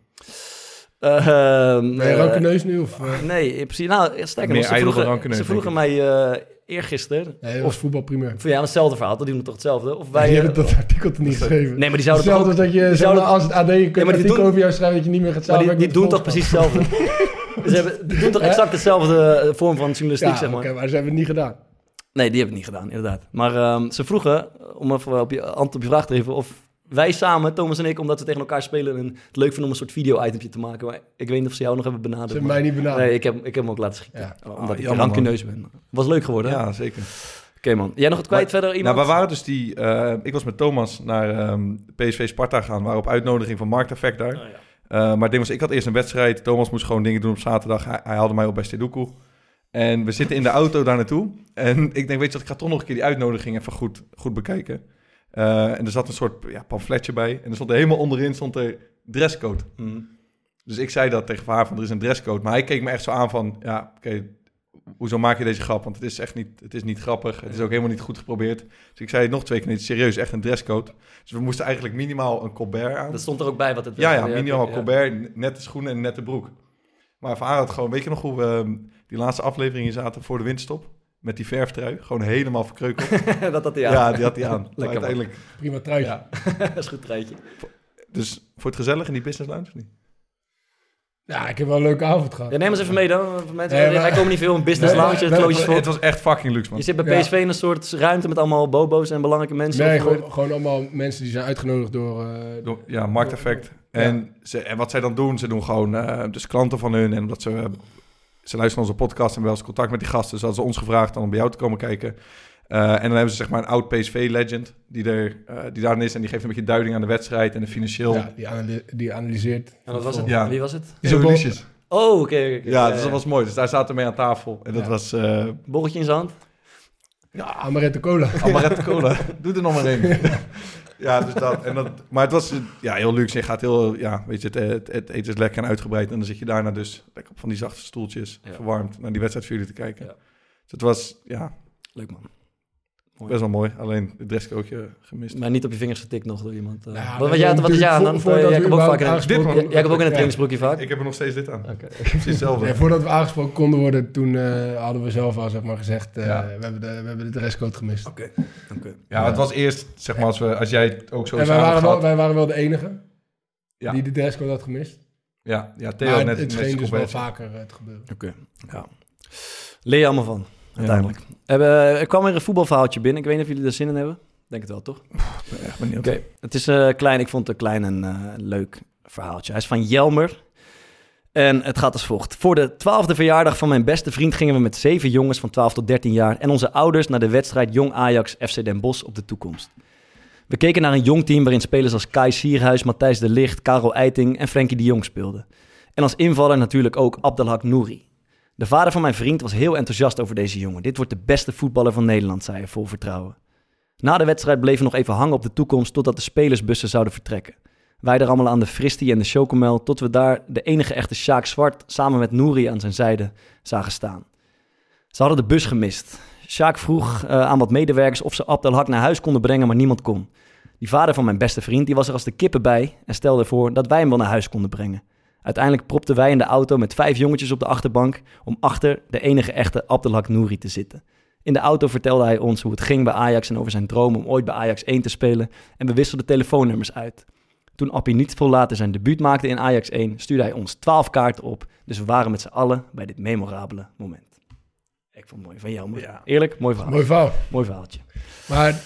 Speaker 4: Eh, ehm,
Speaker 7: Ben je
Speaker 4: eh,
Speaker 7: rankeneus nu? Of, eh?
Speaker 4: Nee, principe. Nou, sterker nog, ze vroegen, ze mij eh eergisteren...
Speaker 7: Nee, dat was voetbalprimeur.
Speaker 4: Of ja, hetzelfde verhaal, die doen toch hetzelfde? Of
Speaker 7: Wij
Speaker 4: wij...
Speaker 7: je
Speaker 4: eh,
Speaker 7: hebt dat artikel toch niet geschreven?
Speaker 4: nee, maar die zouden toch
Speaker 7: Hetzelfde
Speaker 4: ook-
Speaker 7: als dat je,
Speaker 4: zouden-
Speaker 7: als het AD een
Speaker 4: die
Speaker 7: artikel
Speaker 4: doen-
Speaker 7: over jou schrijft, dat je niet meer gaat
Speaker 4: Maar die,
Speaker 7: samenwerken
Speaker 4: die doen toch precies hetzelfde? Ze hebben, die doen toch exact hetzelfde eh, vorm van journalistiek,
Speaker 7: Ja,
Speaker 4: zeg maar?
Speaker 7: oké, maar ze hebben het niet gedaan.
Speaker 4: Nee, die hebben het niet gedaan, inderdaad. Maar ehm, ze vroegen, om even op je antwoord op je vraag te geven, of wij samen, Thomas en ik, omdat we tegen elkaar spelen en het leuk vinden om een soort video-itempje te maken. Maar ik weet niet of ze jou nog hebben benaderd.
Speaker 7: Ze hebben
Speaker 4: maar-
Speaker 7: mij niet benaderd.
Speaker 4: Nee, ik heb, ik heb hem ook laten schieten.
Speaker 7: Ja.
Speaker 4: Omdat
Speaker 3: Ah,
Speaker 4: ik
Speaker 3: jammer,
Speaker 4: rankeneus ben. Was leuk geworden, hè?
Speaker 3: Ja, zeker.
Speaker 4: Oké, man. Jij nog het kwijt
Speaker 3: Maar-
Speaker 4: verder? Iemand?
Speaker 3: Nou, we waren dus die... eh, ik was met Thomas naar ehm, PSV Sparta gaan. We waren op uitnodiging van Markt Effect daar.
Speaker 4: Oh, ja.
Speaker 3: Eh, maar het ding was, ik had eerst een wedstrijd. Thomas moest gewoon dingen doen op zaterdag. Hij, hij haalde mij op bij Stedoekoe. En we zitten in de auto daar naartoe. En ik denk, weet je wat, ik ga toch nog een keer die uitnodiging even goed, goed bekijken. Eh, en er zat een soort ja, pamfletje bij. En er stond er helemaal onderin stond er dresscode.
Speaker 4: Hm.
Speaker 3: Dus ik zei dat tegen haar van, er is een dresscode. Maar hij keek me echt zo aan van, ja, oké, hoezo maak je deze grap? Want het is echt niet, het is niet grappig. Het is ook helemaal niet goed geprobeerd. Dus ik zei het nog twee keer niet, serieus, echt een dresscode. Dus we moesten eigenlijk minimaal een colbert aan.
Speaker 4: Dat stond er ook bij wat het
Speaker 3: Ja, ja,
Speaker 4: oké,
Speaker 3: minimaal
Speaker 4: ja.
Speaker 3: colbert, nette schoenen en nette broek. Maar Van had gewoon, weet je nog hoe we ehm, die laatste aflevering hier zaten voor de winterstop? Met die verftrui, gewoon helemaal verkreukeld.
Speaker 4: dat had hij
Speaker 3: ja.
Speaker 4: aan.
Speaker 3: die had hij aan. Maar
Speaker 4: man.
Speaker 3: uiteindelijk,
Speaker 7: Prima truitje.
Speaker 3: ja.
Speaker 4: dat is een goed treintje.
Speaker 3: Dus voor het gezellig in die business lounge of niet?
Speaker 7: Ja, ik heb wel een leuke avond gehad.
Speaker 4: Ja, neem eens even mee dan. Voor mensen,
Speaker 7: Nee, maar-
Speaker 4: wij komen niet veel in business
Speaker 7: Nee,
Speaker 4: lounge, het
Speaker 3: was echt fucking luxe, man.
Speaker 4: Je zit bij
Speaker 7: Ja.
Speaker 4: PSV in een soort ruimte met allemaal bobo's en belangrijke mensen.
Speaker 7: Nee, gewoon allemaal mensen die zijn uitgenodigd door... eh,
Speaker 3: Door- Ja, markteffect. En, ze, en wat zij dan doen, ze doen gewoon eh, dus klanten van hun. En omdat ze, eh, ze luisteren onze podcast en wel eens contact met die gasten. Dus hadden ze ons gevraagd dan om bij jou te komen kijken. Eh, en dan hebben ze zeg maar een oud PSV-legend die, er, eh, die daarin is. En die geeft een beetje duiding aan de wedstrijd en de financieel.
Speaker 7: ja, die, analy- die analyseert.
Speaker 4: En wat was het?
Speaker 3: Ja.
Speaker 4: Wie was het?
Speaker 3: Liedjes.
Speaker 4: Oh, oké.
Speaker 3: Ja, dus dat was mooi. Dus daar zaten we mee aan tafel. En dat
Speaker 7: Ja.
Speaker 3: was eh
Speaker 4: Borreltje in zijn hand.
Speaker 7: Amaretto Cola.
Speaker 3: Amaretto Cola. Doe er nog maar één. ja, dus dat. En dat. Maar het was ja, heel luxe. Je gaat heel, ja, weet je, het, het, het eten is lekker en uitgebreid. En dan zit je daarna dus lekker op van die zachte stoeltjes,
Speaker 4: Ja.
Speaker 3: verwarmd, naar die wedstrijd voor jullie te kijken.
Speaker 4: Ja.
Speaker 3: Dus het was, ja,
Speaker 4: Leuk man. Mooi.
Speaker 3: best wel mooi. Alleen het dresscode gemist.
Speaker 4: Maar niet op je vingers getikt nog door iemand. eh.
Speaker 7: Nou ja,
Speaker 4: wat, wat, jij,
Speaker 7: is
Speaker 4: wat is jij aan
Speaker 7: natuurlijk
Speaker 4: dan? jij
Speaker 7: we
Speaker 4: komt ook vaak in,
Speaker 3: Dit, man.
Speaker 4: jij, jij ook in een
Speaker 7: Ja.
Speaker 4: trainingsbroekje vaak.
Speaker 3: Ik heb er nog steeds dit aan.
Speaker 4: Oké.
Speaker 3: Precies hetzelfde.
Speaker 7: Voordat we aangesproken konden worden, toen eh, hadden we zelf al zeg maar, gezegd, eh,
Speaker 3: Ja.
Speaker 7: we, hebben de, we hebben de dresscode gemist.
Speaker 4: Oké.
Speaker 3: Ja, het was eerst, zeg maar, als, we, als jij het ook zo
Speaker 7: En wij waren,
Speaker 3: had
Speaker 7: wel, wij waren wel de enige
Speaker 3: Ja.
Speaker 7: die de dresscode had gemist.
Speaker 3: Ja, ja Theo
Speaker 7: maar
Speaker 3: net
Speaker 7: het scheen dus wel vaker te gebeuren.
Speaker 4: Oké. Ja. Leer je allemaal van,
Speaker 3: Ja.
Speaker 4: Uiteindelijk. Hebben, er kwam weer een voetbalverhaaltje binnen. Ik weet niet of jullie er zin in hebben. Denk het wel, toch?
Speaker 3: Ik ben echt benieuwd.
Speaker 4: Oké, het is eh, klein. Ik vond het een klein en eh, leuk verhaaltje. Hij is van Jelmer. En het gaat als volgt. Voor de twaalfde verjaardag van mijn beste vriend gingen we met zeven jongens van 12 tot 13 jaar en onze ouders naar de wedstrijd Jong Ajax FC Den Bosch op de toekomst. We keken naar een jong team waarin spelers als Kai Sierhuis, Matthijs de Licht, Karel Eiting en Frenkie de Jong speelden. En als invaller natuurlijk ook Abdelhak Nouri. De vader van mijn vriend was heel enthousiast over deze jongen. Dit wordt de beste voetballer van Nederland, zei hij vol vertrouwen. Na de wedstrijd bleven we nog even hangen op de toekomst totdat de spelersbussen zouden vertrekken. Wij er allemaal aan de fristie en de chocomel tot we daar de enige echte Sjaak Zwart samen met Nouri aan zijn zijde zagen staan. Ze hadden de bus gemist. Sjaak vroeg eh, aan wat medewerkers of ze Abdelhak naar huis konden brengen, maar niemand kon. Die vader van mijn beste vriend die was er als de kippen bij en stelde voor dat wij hem wel naar huis konden brengen. Uiteindelijk propten wij in de auto met vijf jongetjes op de achterbank om achter de enige echte Abdelhak Nouri te zitten. In de auto vertelde hij ons hoe het ging bij Ajax en over zijn droom om ooit bij Ajax 1 te spelen en we wisselden telefoonnummers uit. Toen Appie niet veel later zijn debuut maakte in Ajax 1, stuurde hij ons 12 kaarten op. Dus we waren met z'n allen bij dit memorabele moment. Ik vond het mooi van jou. Mooi. Eerlijk, mooi verhaal.
Speaker 7: Mooi verhaal.
Speaker 4: Mooi verhaaltje.
Speaker 7: Maar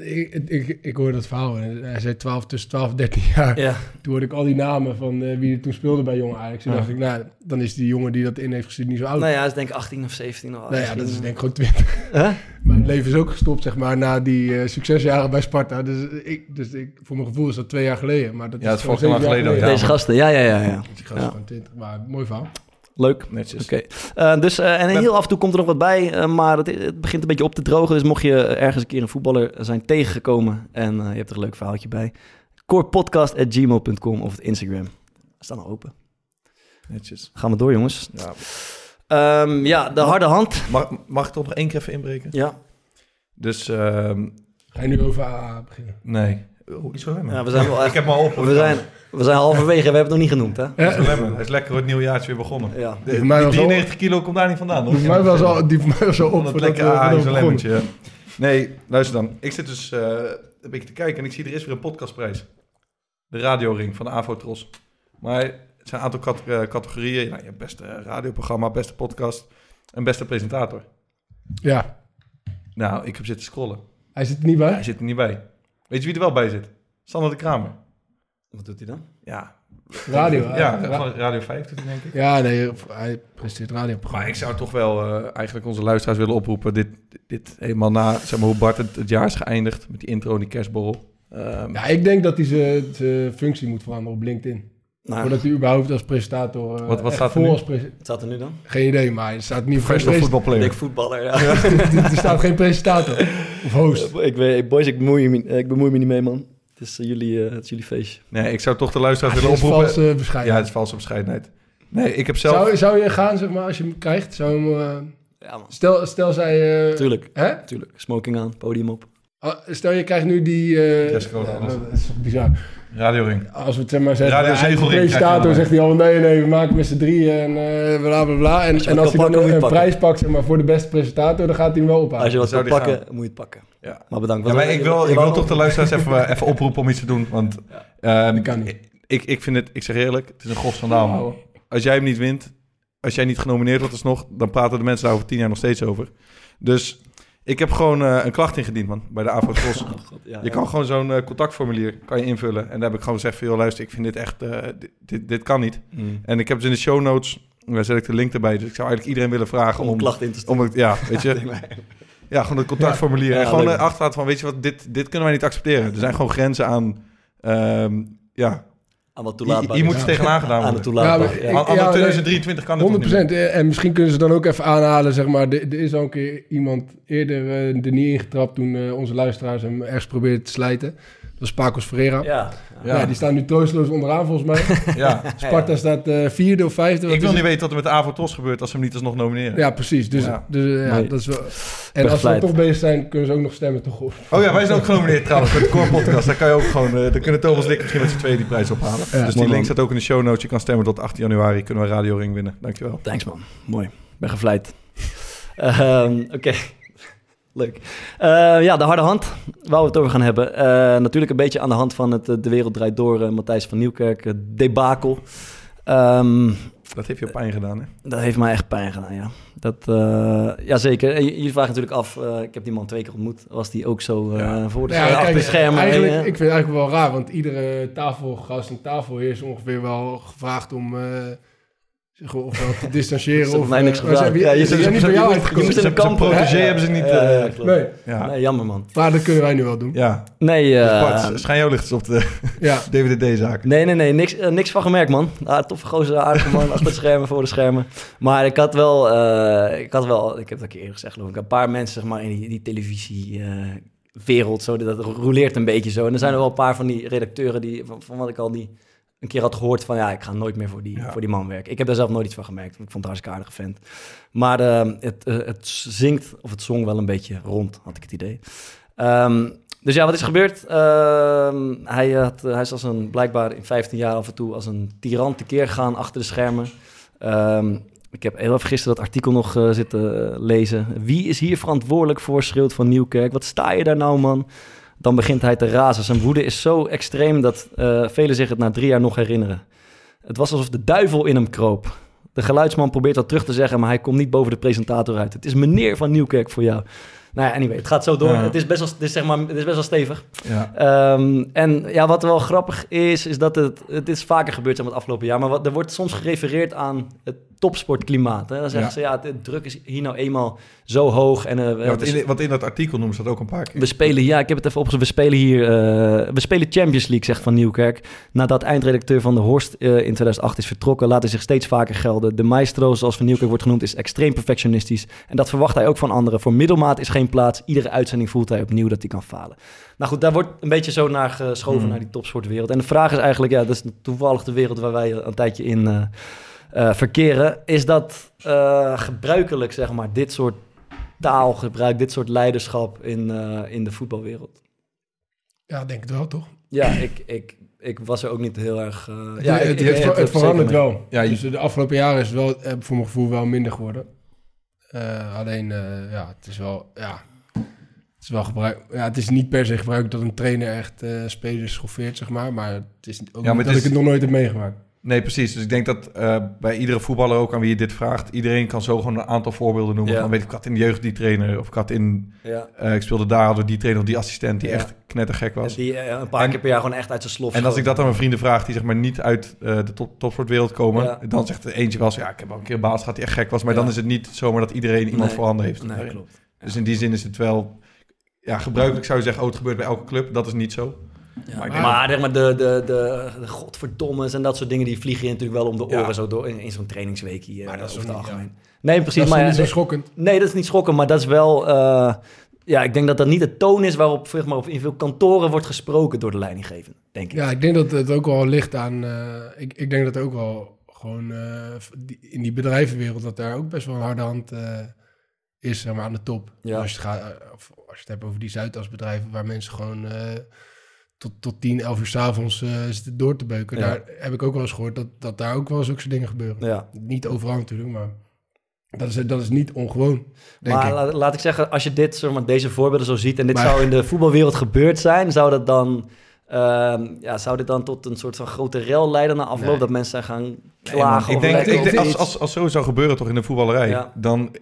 Speaker 7: ik, ik, ik hoorde dat verhaal. En hij zei 12, tussen 12 en 13 jaar.
Speaker 4: Ja,
Speaker 7: Toen hoorde ik al die namen van eh, wie er toen speelde bij Jong Ajax. Toen
Speaker 4: Ja.
Speaker 7: dacht ik, nou, dan is die jongen die dat in heeft gezien niet zo oud.
Speaker 4: nou ja, hij is denk ik 18 of 17 of
Speaker 7: Nou ja, dat is denk ik gewoon 20.
Speaker 4: Hè?
Speaker 7: Mijn leven is ook gestopt, zeg maar, na die eh, succesjaren bij Sparta. Dus, ik, dus ik, voor mijn gevoel is dat twee jaar geleden. Maar dat
Speaker 3: Ja, dat is
Speaker 7: gewoon
Speaker 3: volgens mij geleden, ja.
Speaker 4: Deze gasten, ja, ja, ja. ja.
Speaker 7: Die gast is
Speaker 4: Ja.
Speaker 7: gewoon 20, maar mooi verhaal.
Speaker 4: Leuk.
Speaker 3: Netjes.
Speaker 4: Oké. Eh, dus, eh, en heel af en toe komt er nog wat bij, eh, maar het, het begint een beetje op te drogen. Dus mocht je ergens een keer een voetballer zijn tegengekomen en eh, je hebt er een leuk verhaaltje bij, corepodcast.gmail.com of het Instagram. Staan al open.
Speaker 3: Netjes.
Speaker 4: Gaan we door, jongens.
Speaker 3: Ja.
Speaker 4: Ehm, ja, de harde hand.
Speaker 3: Mag, mag ik toch nog één keer even inbreken?
Speaker 4: Ja,
Speaker 3: Dus, ehm,
Speaker 7: Ga je nu over AA beginnen?
Speaker 3: nee. Oh, iets.
Speaker 4: Ja, we zijn wel echt-
Speaker 3: Ik heb al op.
Speaker 4: we zijn, we zijn halverwege, we hebben het nog niet genoemd, hè?
Speaker 3: Lemmen. Hij is lekker het nieuwjaartje weer begonnen.
Speaker 4: Ja.
Speaker 3: De, die
Speaker 7: was al-
Speaker 3: 93 kilo komt daar niet vandaan, hoor.
Speaker 7: Die voor mij was al, die voor mij was al op
Speaker 3: het lekker Ajax ja. Nee, luister dan. Ik zit dus eh, een beetje te kijken en ik zie er is weer een podcastprijs. De radioring van de Avotros. Maar het zijn een aantal eh, categorieën. Nou, je hebt beste radioprogramma, beste podcast en beste presentator.
Speaker 7: Ja,
Speaker 3: Nou, ik heb zitten scrollen.
Speaker 7: hij zit er niet bij.
Speaker 3: Hij zit er niet bij. Weet je wie er wel bij zit? Sander de Kramer.
Speaker 4: Wat doet hij dan?
Speaker 3: Ja,
Speaker 7: Radio.
Speaker 3: ja,
Speaker 7: Ra-
Speaker 3: van Radio 5 doet hij denk ik.
Speaker 7: ja, nee, hij presenteert radio.
Speaker 3: Maar ik zou toch wel eh, eigenlijk onze luisteraars willen oproepen. Dit, dit helemaal na, zeg maar, hoe Bart het, het jaar is geëindigd. Met die intro en die kerstborrel. Ehm,
Speaker 7: Ja, ik denk dat hij zijn- functie moet veranderen op LinkedIn.
Speaker 4: Nou,
Speaker 7: Voordat hij überhaupt als presentator... eh,
Speaker 3: Wat- wat staat er
Speaker 7: vol
Speaker 3: nu?
Speaker 7: als prese-
Speaker 4: wat staat er nu dan?
Speaker 7: Geen idee, maar er staat niet voor
Speaker 3: Professional
Speaker 7: pres-
Speaker 3: football player.
Speaker 4: Dik voetballer, ja.
Speaker 7: er staat geen presentator of host.
Speaker 4: ik weet, boys, ik bemoei, me, ik bemoei me niet mee, man. Het is, eh, jullie, eh, het is jullie feestje.
Speaker 3: Nee, ik zou toch de luisteraars
Speaker 7: Het
Speaker 3: willen
Speaker 7: is
Speaker 3: oproepen.
Speaker 7: valse bescheiden.
Speaker 3: Ja, het is valse bescheidenheid. Nee, ik heb zelf...
Speaker 7: zou, zou je gaan, zeg maar, als je hem krijgt? Zou je hem, eh,
Speaker 4: Ja, man.
Speaker 7: stel, stel zij... eh,
Speaker 4: Tuurlijk,
Speaker 7: Hè?
Speaker 4: tuurlijk. Smoking aan, podium op.
Speaker 7: Ah, Stel je krijgt nu die... eh, ja,
Speaker 3: alles.
Speaker 7: dat is toch bizar.
Speaker 3: Radioring.
Speaker 7: Als we het zeg maar zeggen,
Speaker 3: Radio
Speaker 7: is de presentator, zegt hij al nee, nee, we maken met z'n drieën en eh bla bla bla. En, en als hij dan een, prijs pakt zeg maar, voor de beste presentator, dan gaat hij hem wel ophalen.
Speaker 4: Als je wat
Speaker 3: zou
Speaker 4: pakken,
Speaker 3: gaan.
Speaker 4: moet je het pakken.
Speaker 3: Ja.
Speaker 4: Maar bedankt.
Speaker 3: Ja, maar ik wil, ik wil toch de luisteraars even, even oproepen om iets te doen. Want ehm,
Speaker 7: Dat kan niet.
Speaker 3: Ik, ik vind het, ik zeg eerlijk, het is een gros schandaal. man. Als jij hem niet wint, als jij niet genomineerd wordt alsnog, dan praten de mensen daar over tien jaar nog steeds over. Dus ik heb gewoon eh, een klacht ingediend, man, bij de AVO-Tros.
Speaker 4: Oh, God, ja,
Speaker 3: Je
Speaker 4: ja.
Speaker 3: kan gewoon zo'n eh, contactformulier kan je invullen. En daar heb ik gewoon gezegd van, joh, luister, ik vind dit echt, eh, dit, dit, dit kan niet.
Speaker 4: Mm.
Speaker 3: En ik heb dus in de show notes, daar zet ik de link erbij. Dus ik zou eigenlijk iedereen willen vragen
Speaker 4: Om
Speaker 3: om...
Speaker 4: klacht in te
Speaker 3: om het, ja, weet je, ja, gewoon het contactformulier. En gewoon achterlaten van, weet je wat, dit, dit kunnen wij niet accepteren. Er zijn gewoon grenzen aan, ehm, ja,
Speaker 4: Aan wat toelaatbaar
Speaker 3: hier moet iets tegenaan gedaan
Speaker 4: Aan de
Speaker 3: worden.
Speaker 4: toelaatbaar.
Speaker 7: Ja, maar
Speaker 4: Ja,
Speaker 7: ik-
Speaker 3: Aan, aan
Speaker 7: Ja, nee,
Speaker 3: 2023 kan het toch
Speaker 7: 100
Speaker 3: niet meer.
Speaker 7: En misschien kunnen ze dan ook even aanhalen, zeg maar, er, er is al een keer iemand eerder eh, er niet ingetrapt toen eh, onze luisteraars hem ergens probeerden te slijten. Dat was Pacos Ferreira. Ja.
Speaker 3: Ja.
Speaker 7: die staan nu troosteloos onderaan volgens mij.
Speaker 3: Ja.
Speaker 7: Sparta staat eh, vierde of vijfde.
Speaker 3: Ik wil
Speaker 7: is
Speaker 3: niet
Speaker 7: het?
Speaker 3: weten wat er met de Avotros gebeurt als ze hem niet alsnog nomineren.
Speaker 7: Ja, precies. Dus,
Speaker 3: Ja.
Speaker 7: dus eh, ja,
Speaker 4: Nee.
Speaker 7: dat is wel... En als ze dan
Speaker 4: gevleid.
Speaker 7: toch bezig zijn, kunnen ze ook nog stemmen toch op.
Speaker 3: Oh ja, wij zijn ook genomineerd trouwens met de Core Podcast. Daar kan je ook gewoon, eh daar kunnen Thomas ik misschien met z'n tweeën die prijs ophalen.
Speaker 7: Ja,
Speaker 3: dus die link staat ook in de show notes. Je kan stemmen tot 18 januari. Kunnen we Radio Ring winnen. Dankjewel.
Speaker 4: Thanks man, mooi. Ben gevleid. Ehm, Oké, leuk. Eh, ja, de harde hand, waar we het over gaan hebben. Eh, natuurlijk een beetje aan de hand van het eh, De Wereld Draait Door, Matthijs van Nieuwkerk, debakel. Ehm,
Speaker 3: Dat heeft je pijn gedaan, hè?
Speaker 4: dat heeft mij echt pijn gedaan, ja. Dat, eh ja, zeker. En je, je vraagt natuurlijk af, eh, ik heb die man twee keer ontmoet. Was die ook zo eh,
Speaker 3: Ja.
Speaker 4: voor de,
Speaker 7: Ja,
Speaker 4: achter
Speaker 7: kijk,
Speaker 4: de schermen?
Speaker 7: Eigenlijk, ik vind het eigenlijk wel raar, want iedere tafelgast en tafelheer is ongeveer wel gevraagd om, ofwel te distancieren of...
Speaker 4: mij niks
Speaker 7: eh,
Speaker 4: gedaan.
Speaker 7: ze hebben-
Speaker 4: Ja, je
Speaker 7: zijn niet bij jou uitgekomen.
Speaker 4: moest in een kamp,
Speaker 3: protégé hebben ze niet...
Speaker 4: Ja,
Speaker 3: eh.
Speaker 7: Nee,
Speaker 3: ja.
Speaker 4: Nee, jammer man.
Speaker 7: maar dat kunnen wij nu wel doen.
Speaker 3: ja.
Speaker 4: Nee, eh,
Speaker 3: schijn jou licht eens op de
Speaker 7: Ja,
Speaker 3: DVDD-zaak.
Speaker 4: nee, nee, nee, niks, niks van gemerkt man. Ah, toffe gozer, aardige man, achter het schermen, voor de schermen. Maar ik had wel, eh, ik had wel, ik heb het al een keer eerder gezegd geloof ik, een paar mensen zeg maar in die, die televisiewereld, zo, dat roleert een beetje zo. En er zijn er wel een paar van die redacteuren die, van, van wat ik al die een keer had gehoord van ja, ik ga nooit meer voor die,
Speaker 3: Ja.
Speaker 4: voor die man werken. Ik heb daar zelf nooit iets van gemerkt. Ik vond het een hartstikke aardige vent. Maar eh, het, eh, het zingt, of het zong wel een beetje rond, had ik het idee. Ehm, dus ja, wat is gebeurd? Ehm, hij, had, hij is als een, blijkbaar in 15 jaar af en toe als een tiran tekeer gegaan achter de schermen. Ehm, ik heb heel even gisteren dat artikel nog eh, zitten eh, lezen. Wie is hier verantwoordelijk voor, schreeuwt van Nieuwkerk. Wat sta je daar nou, man? Dan begint hij te razen. Zijn woede is zo extreem dat eh, velen zich het na drie jaar nog herinneren. Het was alsof de duivel in hem kroop. De geluidsman probeert dat terug te zeggen, maar hij komt niet boven de presentator uit. Het is meneer van Nieuwkerk voor jou. Nou ja, anyway, het gaat zo door.
Speaker 3: Ja.
Speaker 4: Het, is best wel, het, is zeg maar, het is best wel stevig.
Speaker 3: Ja.
Speaker 4: Ehm, en ja, wat wel grappig is, is dat het, het is vaker gebeurd zeg maar, het afgelopen jaar, maar wat, er wordt soms gerefereerd aan het topsportklimaat. Hè? Dan zeggen
Speaker 3: Ja.
Speaker 4: ze, ja, de druk is hier nou eenmaal zo hoog. En, eh,
Speaker 3: Ja,
Speaker 4: het
Speaker 3: want,
Speaker 4: is-
Speaker 3: in, want in dat artikel noemen ze dat ook een paar keer.
Speaker 4: we spelen, ja, ik heb het even opgezocht. We spelen hier, eh, we spelen Champions League, zegt Van Nieuwkerk. Nadat eindredacteur van de Horst eh, in 2008 is vertrokken, laat hij zich steeds vaker gelden. De maestro, zoals Van Nieuwkerk wordt genoemd, is extreem perfectionistisch. En dat verwacht hij ook van anderen. Voor middelmaat is geen plaats. Iedere uitzending voelt hij opnieuw dat hij kan falen. Nou goed, daar wordt een beetje zo naar geschoven,
Speaker 3: Mhm.
Speaker 4: naar die topsportwereld. En de vraag is eigenlijk, ja, dat is toevallig de wereld waar wij een tijdje in verkeren. Is dat gebruikelijk, zeg maar, dit soort taalgebruik, dit soort leiderschap in, eh, in de voetbalwereld?
Speaker 7: ja, denk het wel, toch?
Speaker 4: Ja, ik, ik, ik was er ook niet heel erg... eh,
Speaker 7: Het,
Speaker 4: ja,
Speaker 7: het,
Speaker 4: ik,
Speaker 7: het, verandert wel.
Speaker 3: Ja,
Speaker 7: Dus de afgelopen jaren is het wel, eh, voor mijn gevoel wel minder geworden. Eh, alleen, eh, ja, het is wel, ja, het is wel gebruik. Ja, het is niet per se gebruikt dat een trainer echt eh, spelers schoffeert, zeg maar. Maar het is ook
Speaker 3: maar
Speaker 7: niet
Speaker 3: het
Speaker 7: dat
Speaker 3: is-
Speaker 7: ik het nog nooit heb meegemaakt.
Speaker 3: Nee, precies. Dus ik denk dat eh, bij iedere voetballer ook aan wie je dit vraagt, iedereen kan zo gewoon een aantal voorbeelden noemen.
Speaker 4: Ja.
Speaker 3: Van, weet ik, ik had in de jeugd die trainer, of ik had in,
Speaker 4: Ja.
Speaker 3: eh, ik speelde daar, we die trainer of die assistent die
Speaker 4: Ja.
Speaker 3: echt knettergek was.
Speaker 4: Die eh, een paar
Speaker 3: En-
Speaker 4: keer per jaar gewoon echt uit zijn slof
Speaker 3: En als ik dat aan mijn vrienden vraag, die zeg maar niet uit de top, topsportwereld komen,
Speaker 4: Ja.
Speaker 3: dan zegt er eentje wel eens, ja, ik heb wel een keer een baas gehad die echt gek was, maar dan is het niet zomaar dat iedereen iemand
Speaker 4: Nee.
Speaker 3: voorhanden heeft.
Speaker 4: Nee,
Speaker 3: daarin.
Speaker 4: klopt.
Speaker 3: Dus in die zin is het wel, ja, gebruikelijk zou je zeggen, oh, het gebeurt bij elke club. Dat is niet zo.
Speaker 4: Ja,
Speaker 3: Maar
Speaker 4: maar zeg maar de, de, de, de godverdommes en dat soort dingen, die vliegen je natuurlijk wel om de oren
Speaker 3: Ja.
Speaker 4: zo door in, in zo'n trainingsweekje.
Speaker 7: Maar
Speaker 4: eh,
Speaker 7: dat is
Speaker 4: over het
Speaker 7: niet,
Speaker 4: algemeen. Nee, precies.
Speaker 7: dat is
Speaker 4: maar
Speaker 7: niet zo
Speaker 4: nee-
Speaker 7: schokkend.
Speaker 4: Nee, dat is niet schokken, maar dat is wel... eh, ja, ik denk dat dat niet de toon is waarop zeg maar, in veel kantoren wordt gesproken door de leidinggevende, denk ik.
Speaker 7: Ja, ik denk dat het ook wel ligt aan. eh, ik, ik denk dat ook wel gewoon eh, in die bedrijvenwereld dat daar ook best wel een harde hand is zeg maar, aan de top.
Speaker 4: Ja.
Speaker 7: Als, je het gaat, of als je het hebt over die Zuidasbedrijven waar mensen gewoon eh, tot, tot 10, 11 uur s'avonds uh, zitten door te beuken.
Speaker 4: Ja.
Speaker 7: Daar heb ik ook wel eens gehoord dat, dat daar ook wel zulke dingen gebeuren.
Speaker 4: Ja.
Speaker 7: Niet overal natuurlijk, maar dat is, dat is niet ongewoon. Denk
Speaker 4: Maar
Speaker 7: ik.
Speaker 4: la- laat ik zeggen, als je dit, zeg maar, deze voorbeelden zo ziet en dit
Speaker 7: Maar-
Speaker 4: zou in de voetbalwereld gebeurd zijn, zou dat dan, ehm, ja, zou dit dan tot een soort van grote rel leiden na afloop
Speaker 7: Nee.
Speaker 4: dat mensen zijn gaan
Speaker 3: Nee,
Speaker 4: klagen?
Speaker 3: man, ik denk, ik denk als,
Speaker 4: iets?
Speaker 3: als, als zo zou gebeuren toch in de voetballerij,
Speaker 4: Ja.
Speaker 3: dan,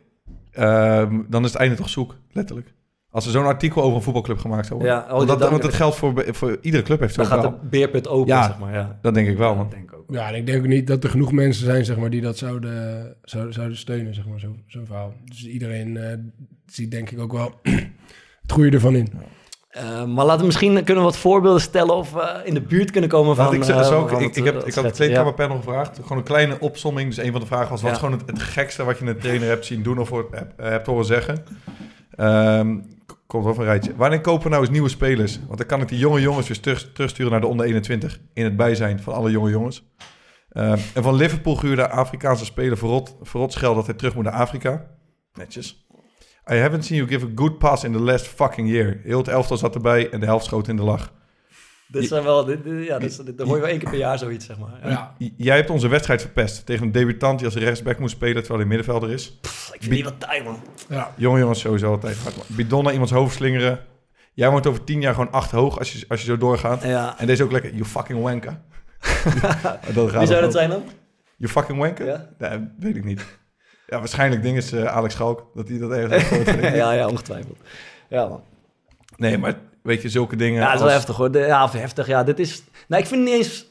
Speaker 3: ehm, dan is het einde toch zoek, letterlijk. Als er zo'n artikel over een voetbalclub gemaakt zou worden.
Speaker 4: Ja, oh,
Speaker 3: want, dat,
Speaker 4: dan-
Speaker 3: want dat geldt voor, voor iedere club heeft
Speaker 4: dan
Speaker 3: zo'n
Speaker 4: gaat de beerput open,
Speaker 3: Ja.
Speaker 4: zeg maar. Ja,
Speaker 3: Dat denk ik wel, man.
Speaker 4: Denk ik ook.
Speaker 7: Ja, en ik denk ook niet dat er genoeg mensen zijn zeg maar, die dat zouden, zouden, zouden steunen, zeg maar, zo- zo'n verhaal. Dus iedereen eh, ziet denk ik ook wel het goede ervan in.
Speaker 4: Eh, maar laten we misschien kunnen we wat voorbeelden stellen of we in de buurt kunnen komen van...
Speaker 3: Ik, zo, zo-
Speaker 4: van
Speaker 3: ik,
Speaker 4: het,
Speaker 3: ik, heb, ik had het kleedkamerpanel gevraagd. Gewoon een kleine opsomming. Dus een van de vragen was... wat
Speaker 4: Ja.
Speaker 3: is gewoon het, het gekste wat je een trainer hebt zien doen... of hoort- hebt, hebt horen zeggen? Ehm, komt wel van een rijtje. Wanneer kopen we nou eens nieuwe spelers? Want dan kan ik die jonge jongens weer terug, terugsturen naar de onder 21... in het bijzijn van alle jonge jongens. Ehm, en van Liverpool gehuurde Afrikaanse speler verrot, verrot scheld... dat hij terug moet naar Afrika. Netjes. I haven't seen you give a good pass in the last fucking year. Heel het elftal zat erbij en de helft schoot in de lach.
Speaker 4: Dit zijn wel, dit, dit- ja, dit, hoor je wel één keer per jaar zoiets, zeg maar. Ja.
Speaker 3: Jij hebt onze wedstrijd verpest tegen een debutant die als rechtsback moest spelen terwijl hij middenvelder is.
Speaker 4: Pff, ik vind die wat tijd, man.
Speaker 7: Ja.
Speaker 3: Jonge jongens sowieso altijd hard. man. Bidon naar iemands hoofd slingeren. Jij wordt over tien jaar gewoon acht hoog als je, als je zo doorgaat.
Speaker 4: Ja.
Speaker 3: En deze ook lekker, you fucking wanker. dat gaat
Speaker 4: Wie zou
Speaker 3: ook.
Speaker 4: dat zijn dan?
Speaker 3: You fucking wanker?
Speaker 4: Ja?
Speaker 3: Nee, weet ik niet. Ja, waarschijnlijk ding is eh, Alex Schalk. Dat hij dat ergens heeft gehoord. niet.
Speaker 4: ja, ja, ongetwijfeld. Ja, man.
Speaker 3: Nee, maar weet je, zulke dingen
Speaker 4: Ja, dat is wel
Speaker 3: als-
Speaker 4: heftig hoor. De- ja, of heftig. Ja, dit is... Nou, ik vind het niet eens...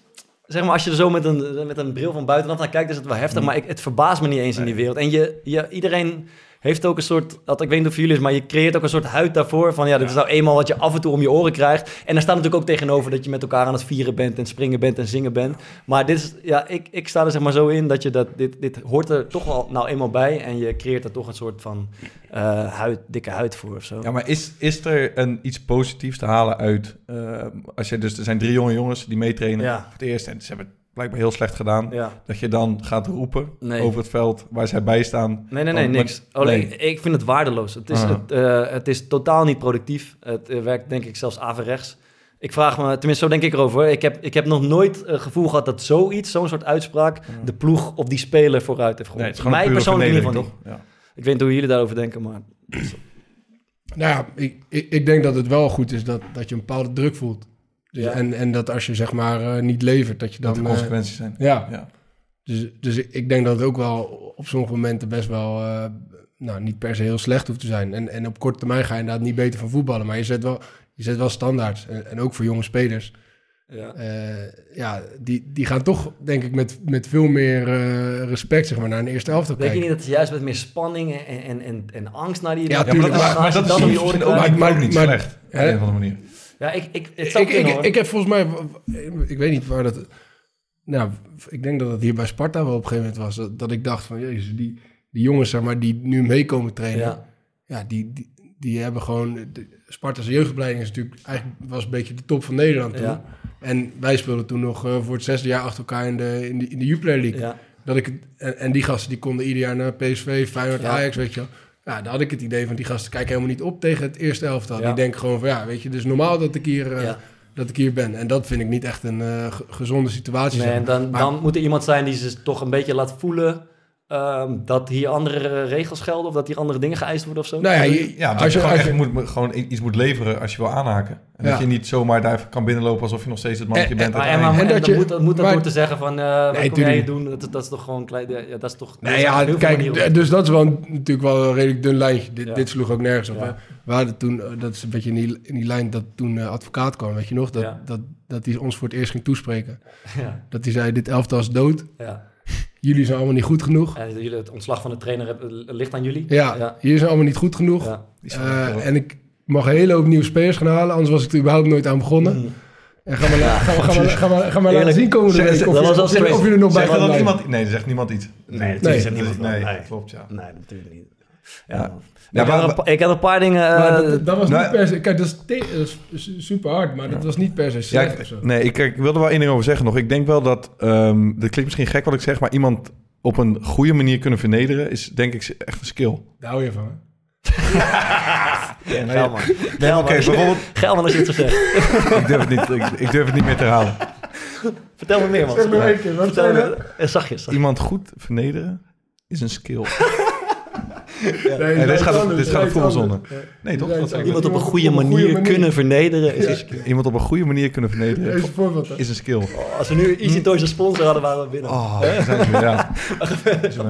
Speaker 4: zeg maar, als je er zo met een, met een bril van buitenaf naar kijkt, is het wel heftig. Maar ik, het verbaast me niet eens in die wereld. En je, je, iedereen heeft ook een soort, dat, ik weet niet of jullie is, maar je creëert ook een soort huid daarvoor. Van ja, dit is nou eenmaal wat je af en toe om je oren krijgt. En daar staat natuurlijk ook tegenover dat je met elkaar aan het vieren bent en springen bent en zingen bent. Maar dit is, ja, ik, ik sta er zeg maar zo in dat je dat, dit, dit hoort er toch wel nou eenmaal bij. En je creëert er toch een soort van eh, huid, dikke huid voor of zo.
Speaker 3: Ja, maar is, is er een, iets positiefs te halen uit... eh, als je dus, er zijn drie jonge jongens die meetrainen
Speaker 4: Ja.
Speaker 3: voor het eerst... en ze hebben blijkbaar heel slecht gedaan...
Speaker 4: Ja.
Speaker 3: dat je dan gaat roepen
Speaker 4: Nee.
Speaker 3: over het veld waar zij bij staan.
Speaker 4: Nee, nee, nee,
Speaker 3: Van,
Speaker 4: niks.
Speaker 3: maar-
Speaker 4: Alleen,
Speaker 3: nee.
Speaker 4: ik vind het waardeloos. Het is,
Speaker 3: Ah.
Speaker 4: het, eh, het is totaal niet productief. Het eh, werkt denk ik zelfs averechts. Ik vraag me, tenminste zo denk ik erover. Ik heb, ik heb nog nooit het gevoel gehad dat zoiets, zo'n soort uitspraak, de ploeg of die speler vooruit heeft
Speaker 3: Nee, is gewoon
Speaker 4: Mij persoonlijk in ieder geval niet.
Speaker 3: Ja.
Speaker 4: Ik weet niet hoe jullie daarover denken, maar...
Speaker 7: Nou ja, ik, ik, ik denk dat het wel goed is dat, dat je een bepaalde druk voelt. Dus,
Speaker 4: Ja.
Speaker 7: en, en dat als je zeg maar eh, niet levert, dat je dan...
Speaker 3: Dat er
Speaker 7: eh,
Speaker 3: consequenties zijn.
Speaker 7: ja,
Speaker 3: Ja.
Speaker 7: dus, dus ik- ik denk dat het ook wel op sommige momenten best wel... eh, nou, niet per se heel slecht hoeft te zijn. En, en op korte termijn ga je inderdaad niet beter van voetballen. Maar je zet wel, je zet wel standaards. En, en ook voor jonge spelers.
Speaker 4: Ja.
Speaker 7: Eh, ja, die, die gaan toch, denk ik, met, met veel meer eh, respect zeg maar, naar een eerste elftal
Speaker 4: Denk je
Speaker 7: kijken.
Speaker 4: niet dat ze juist met meer spanning en, en, en, en angst naar die...
Speaker 7: Ja,
Speaker 3: Ja, maar
Speaker 7: tuurlijk,
Speaker 3: dat is,
Speaker 7: maar-
Speaker 3: maar dat is
Speaker 4: dan om je oren
Speaker 7: Maar-
Speaker 3: ook niet slecht. Op een of andere manier.
Speaker 4: Ja, ik, ik, het zou
Speaker 7: ik,
Speaker 4: kunnen,
Speaker 7: ik, ik heb volgens mij, ik weet niet waar dat. Nou, ik denk dat het hier bij Sparta wel op een gegeven moment was. Dat, dat ik dacht van, jezus, die, die jongens zeg maar, die nu meekomen trainen. Ja,
Speaker 4: Ja.
Speaker 7: die, die, die hebben gewoon. De, Sparta's jeugdopleiding is natuurlijk eigenlijk was een beetje de top van Nederland toen.
Speaker 4: Ja.
Speaker 7: En wij speelden toen nog eh, voor het zesde jaar achter elkaar in de, in de, in de Jupiler League.
Speaker 4: Ja.
Speaker 7: Dat ik, en, en die gasten die konden ieder jaar naar PSV, Feyenoord,
Speaker 4: Ja.
Speaker 7: Ajax, weet je wel. Ja, daar had ik het idee van die gasten kijken helemaal niet op tegen het eerste elftal.
Speaker 4: Ja.
Speaker 7: Die denken gewoon van ja, weet je, het is normaal dat ik hier, eh,
Speaker 4: Ja.
Speaker 7: dat ik hier ben. En dat vind ik niet echt een eh, ge- gezonde situatie.
Speaker 4: Nee, en dan,
Speaker 7: Maar-
Speaker 4: dan moet er iemand zijn die ze toch een beetje laat voelen ehm, dat hier andere regels gelden of dat hier andere dingen geëist worden of zo.
Speaker 7: nou ja, je,
Speaker 3: Ja, dat
Speaker 7: als
Speaker 3: je
Speaker 7: je,
Speaker 3: gewoon
Speaker 7: als je,
Speaker 3: echt moet, gewoon iets moet leveren als je wil aanhaken. En
Speaker 7: Ja.
Speaker 3: dat je niet zomaar daar kan binnenlopen alsof je nog steeds het mannetje
Speaker 7: En-
Speaker 3: bent.
Speaker 4: maar, en, maar,
Speaker 7: En
Speaker 4: en
Speaker 7: dat
Speaker 4: dan
Speaker 7: je-
Speaker 4: moet, dat moet dat te zeggen van, eh wat
Speaker 7: Nee,
Speaker 4: kom jij doen? Dat, dat is toch gewoon klein, ja, dat is toch...
Speaker 7: nee, ja, kijk,
Speaker 4: op.
Speaker 7: dus dat is wel een- natuurlijk wel een redelijk dun lijntje. Dit,
Speaker 4: Ja.
Speaker 7: dit sloeg ook nergens op. We hadden toen, eh, dat is een beetje in die, in die lijn dat toen eh, advocaat kwam, weet je nog? Dat,
Speaker 4: Ja.
Speaker 7: dat, dat hij ons voor het eerst ging toespreken.
Speaker 4: Ja,
Speaker 7: Dat hij zei, dit elftal is dood.
Speaker 4: ja.
Speaker 7: Jullie zijn allemaal niet goed genoeg.
Speaker 4: En jullie, het ontslag van de trainer ligt aan jullie?
Speaker 7: Ja,
Speaker 4: ja.
Speaker 7: jullie zijn allemaal niet goed genoeg.
Speaker 4: Ja.
Speaker 7: Eh, en ik mag een hele hoop nieuwe spelers gaan halen, anders was ik er überhaupt nooit aan begonnen.
Speaker 4: Mm.
Speaker 7: En ga maar, ga, maar- ga, maar, ga, maar, ga maar laten zien komende week of,
Speaker 4: dat was
Speaker 7: of, of je er nog bij
Speaker 3: dan. Nee, er zegt niemand iets.
Speaker 4: Nee,
Speaker 7: Nee.
Speaker 4: natuurlijk zegt niemand.
Speaker 3: Nee. klopt, ja.
Speaker 4: Nee, natuurlijk niet. Ja. Ik,
Speaker 3: maar-
Speaker 4: had een, pa- ik had een paar dingen... eh,
Speaker 7: Maar dat, dat was
Speaker 3: nou-
Speaker 7: niet per se... Kijk, dat is, te- dat is su- super hard, maar dat was niet per se
Speaker 3: Ja,
Speaker 7: slecht
Speaker 3: ik,
Speaker 7: of zo.
Speaker 3: nee, ik, ik wilde wel één ding over zeggen nog. Ik denk wel dat, ehm dat klinkt misschien gek wat ik zeg, maar iemand op een goede manier kunnen vernederen is denk ik echt een skill.
Speaker 7: Daar hou je van, hè?
Speaker 4: ja, geil, man.
Speaker 3: Nee,
Speaker 4: Geil,
Speaker 3: oké,
Speaker 4: man.
Speaker 3: bijvoorbeeld,
Speaker 4: Geil, man, als je het zo zegt.
Speaker 3: ik durf, het niet, ik, ik durf het niet meer te herhalen.
Speaker 4: Vertel me meer, man.
Speaker 7: Zeg nog één keer, wat
Speaker 4: Vertel me... Eh, Zachtjes. zachtjes.
Speaker 3: Iemand goed vernederen is een skill.
Speaker 7: Nee,
Speaker 3: Nee, dit gaat,
Speaker 7: anders,
Speaker 3: dit gaat. Nee, toch? Wat?
Speaker 4: Iemand op een
Speaker 7: Iemand
Speaker 4: goede
Speaker 7: op een goede
Speaker 4: manier, kunnen vernederen is
Speaker 7: Ja.
Speaker 4: een skill.
Speaker 3: Iemand op een goede manier kunnen vernederen is een skill.
Speaker 4: Oh, als we nu Easy Toys een sponsor hadden, waren we binnen.
Speaker 3: Oh, zijn weer, ja.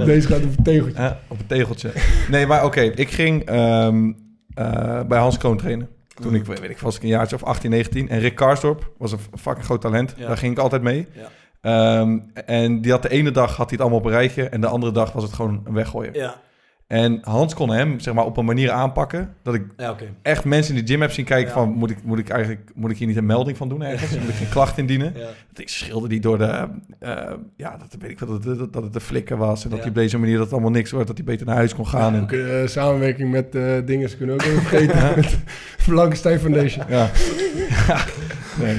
Speaker 7: Deze gaat op een tegeltje.
Speaker 3: Ja, op een tegeltje. Nee, maar oké. ik ging ehm, eh, bij Hans Kroon trainen. Toen ik, weet ik, was ik een jaartje of 18, 19. En Rick Karsdorp was een fucking groot talent.
Speaker 4: Ja.
Speaker 3: Daar ging ik altijd mee.
Speaker 4: Ja.
Speaker 3: Ehm, en die had de ene dag had hij het allemaal op een rijtje. En de andere dag was het gewoon een weggooien.
Speaker 4: Ja,
Speaker 3: En Hans kon hem zeg maar, op een manier aanpakken... dat ik
Speaker 4: ja
Speaker 3: echt mensen in de gym heb zien kijken
Speaker 4: Ja.
Speaker 3: van... Moet ik, moet, ik eigenlijk, moet ik hier niet een melding van doen ergens? Moet ik een klacht indienen?
Speaker 4: Ja.
Speaker 3: Dat ik schilder die door de... eh, ja, dat weet ik wel, dat, dat, dat het een flikker was. En dat
Speaker 4: Ja.
Speaker 3: hij op deze manier dat het allemaal niks wordt. Dat hij beter naar huis kon gaan. En,
Speaker 7: Ook, eh, samenwerking met eh dingen, ze kunnen ook even vergeten. Met Blankenstein Foundation.
Speaker 3: Ja. Ja. nee.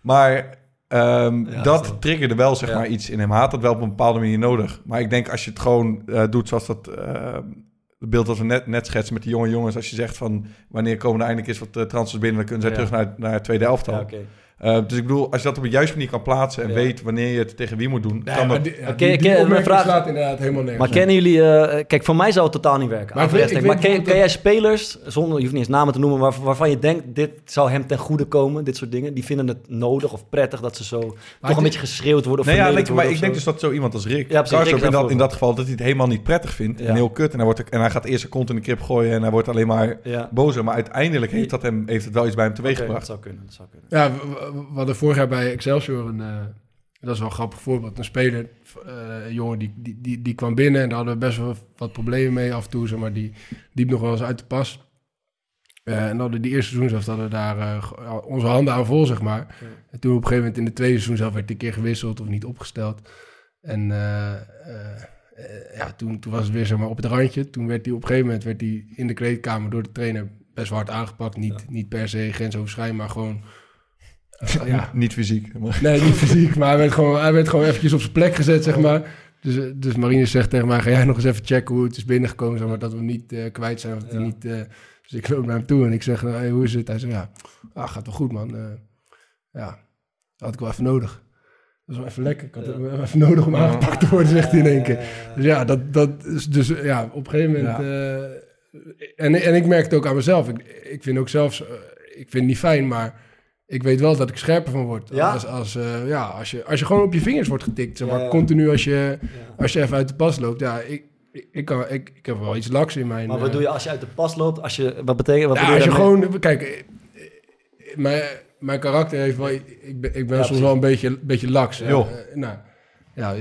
Speaker 3: Maar ehm,
Speaker 4: Ja,
Speaker 3: dat triggerde wel zeg
Speaker 4: Ja.
Speaker 3: maar iets in hem. Had dat wel op een bepaalde manier nodig. Maar ik denk als je het gewoon eh, doet zoals dat... eh, het beeld dat we net, net schetsen met die jonge jongens. Als je zegt van wanneer komen er eindelijk eens wat uh, transfers binnen... dan kunnen zij
Speaker 4: Ja.
Speaker 3: terug naar, naar het tweede elftal.
Speaker 4: Ja,
Speaker 3: Eh, dus ik bedoel, als je dat op de juiste manier kan plaatsen... en
Speaker 4: Ja.
Speaker 3: weet wanneer je het tegen wie moet doen...
Speaker 7: Nee,
Speaker 3: kan
Speaker 7: maar
Speaker 3: dat...
Speaker 7: die, ja,
Speaker 4: Oké,
Speaker 7: die, die
Speaker 4: oké, mijn vraag-
Speaker 7: slaat inderdaad helemaal nergens.
Speaker 4: Maar kennen jullie... eh, kijk, voor mij zou het totaal niet werken.
Speaker 7: Maar weet-
Speaker 4: maar ken, ken jij spelers, zonder, je hoeft niet eens namen te noemen... waar- waarvan je denkt, dit zou hem ten goede komen, dit soort dingen? Die vinden het nodig of prettig dat ze zo toch een
Speaker 7: dit-
Speaker 4: beetje geschreeuwd worden of
Speaker 3: Nee, ja, denk, maar ik denk dus dat zo iemand als Rick,
Speaker 4: Ja, precies, Rick
Speaker 3: in, dat, in dat geval, dat hij het helemaal niet prettig vindt.
Speaker 4: Ja.
Speaker 3: En heel kut. En hij, wordt, en hij gaat eerst zijn kont in de krip gooien en hij wordt alleen maar bozer. Maar uiteindelijk heeft, dat hem, heeft het wel iets bij hem teweeggebracht.
Speaker 4: dat zou kunnen, dat zou kunnen.
Speaker 7: Ja, we, hadden vorig jaar bij Excelsior een, eh, Dat is wel een grappig voorbeeld. Een speler, een jongen, die, die, die, die kwam binnen en daar hadden we best wel wat problemen mee af en toe. Zeg maar die liep nog wel eens uit de pas. Eh, en hadden die eerste seizoen zelf hadden we daar onze handen aan vol, zeg maar. En toen op een gegeven moment in de tweede seizoen zelf werd een keer gewisseld of niet opgesteld. En ja, toen, toen was het weer zeg maar, op het randje. Toen werd hij op een gegeven moment werd hij in de kleedkamer door de trainer best wel hard aangepakt. Niet, niet per se grensoverschrijdend, maar gewoon... eh, ja,
Speaker 3: Niet fysiek. Maar...
Speaker 7: Nee, niet fysiek, maar hij werd gewoon, hij werd gewoon eventjes op zijn plek gezet, zeg maar. Dus, eh, dus Marine zegt tegen mij, ga jij nog eens even checken hoe het is binnengekomen, zeg maar, dat we hem niet eh, kwijt zijn. Of dat hij niet, dus ik loop naar hem toe en ik zeg, nou, hey, hoe is het? Hij zegt, ja, ah, gaat wel goed, man. Ja, dat had ik wel even nodig. Dat is wel even lekker. Ik had het wel even nodig om aangepakt te worden, zegt hij in één keer. Dus ja, dat, dat is dus ja, op een gegeven moment. en, en ik merk het ook aan mezelf. Ik, ik vind ook zelfs, ik vind het niet fijn, maar ik weet wel dat ik scherper van word.
Speaker 4: Ja?
Speaker 7: Als, als, eh, ja, als, je, als je gewoon op je vingers wordt getikt, zeg maar,
Speaker 4: Ja, ja.
Speaker 7: continu als je, als je even uit de pas loopt. Ja, ik, ik, ik, kan, ik, ik heb wel iets laks in mijn.
Speaker 4: Maar wat
Speaker 7: eh,
Speaker 4: doe je als je uit de pas loopt? Als je, wat betekent wat
Speaker 7: ja,
Speaker 4: bedoel
Speaker 7: als je gewoon, kijk, eh, mijn, mijn karakter heeft wel, ik ben, ik ben
Speaker 4: Ja,
Speaker 7: soms
Speaker 4: precies.
Speaker 7: wel een beetje, beetje laks.
Speaker 3: Joh.
Speaker 7: Nou, ja,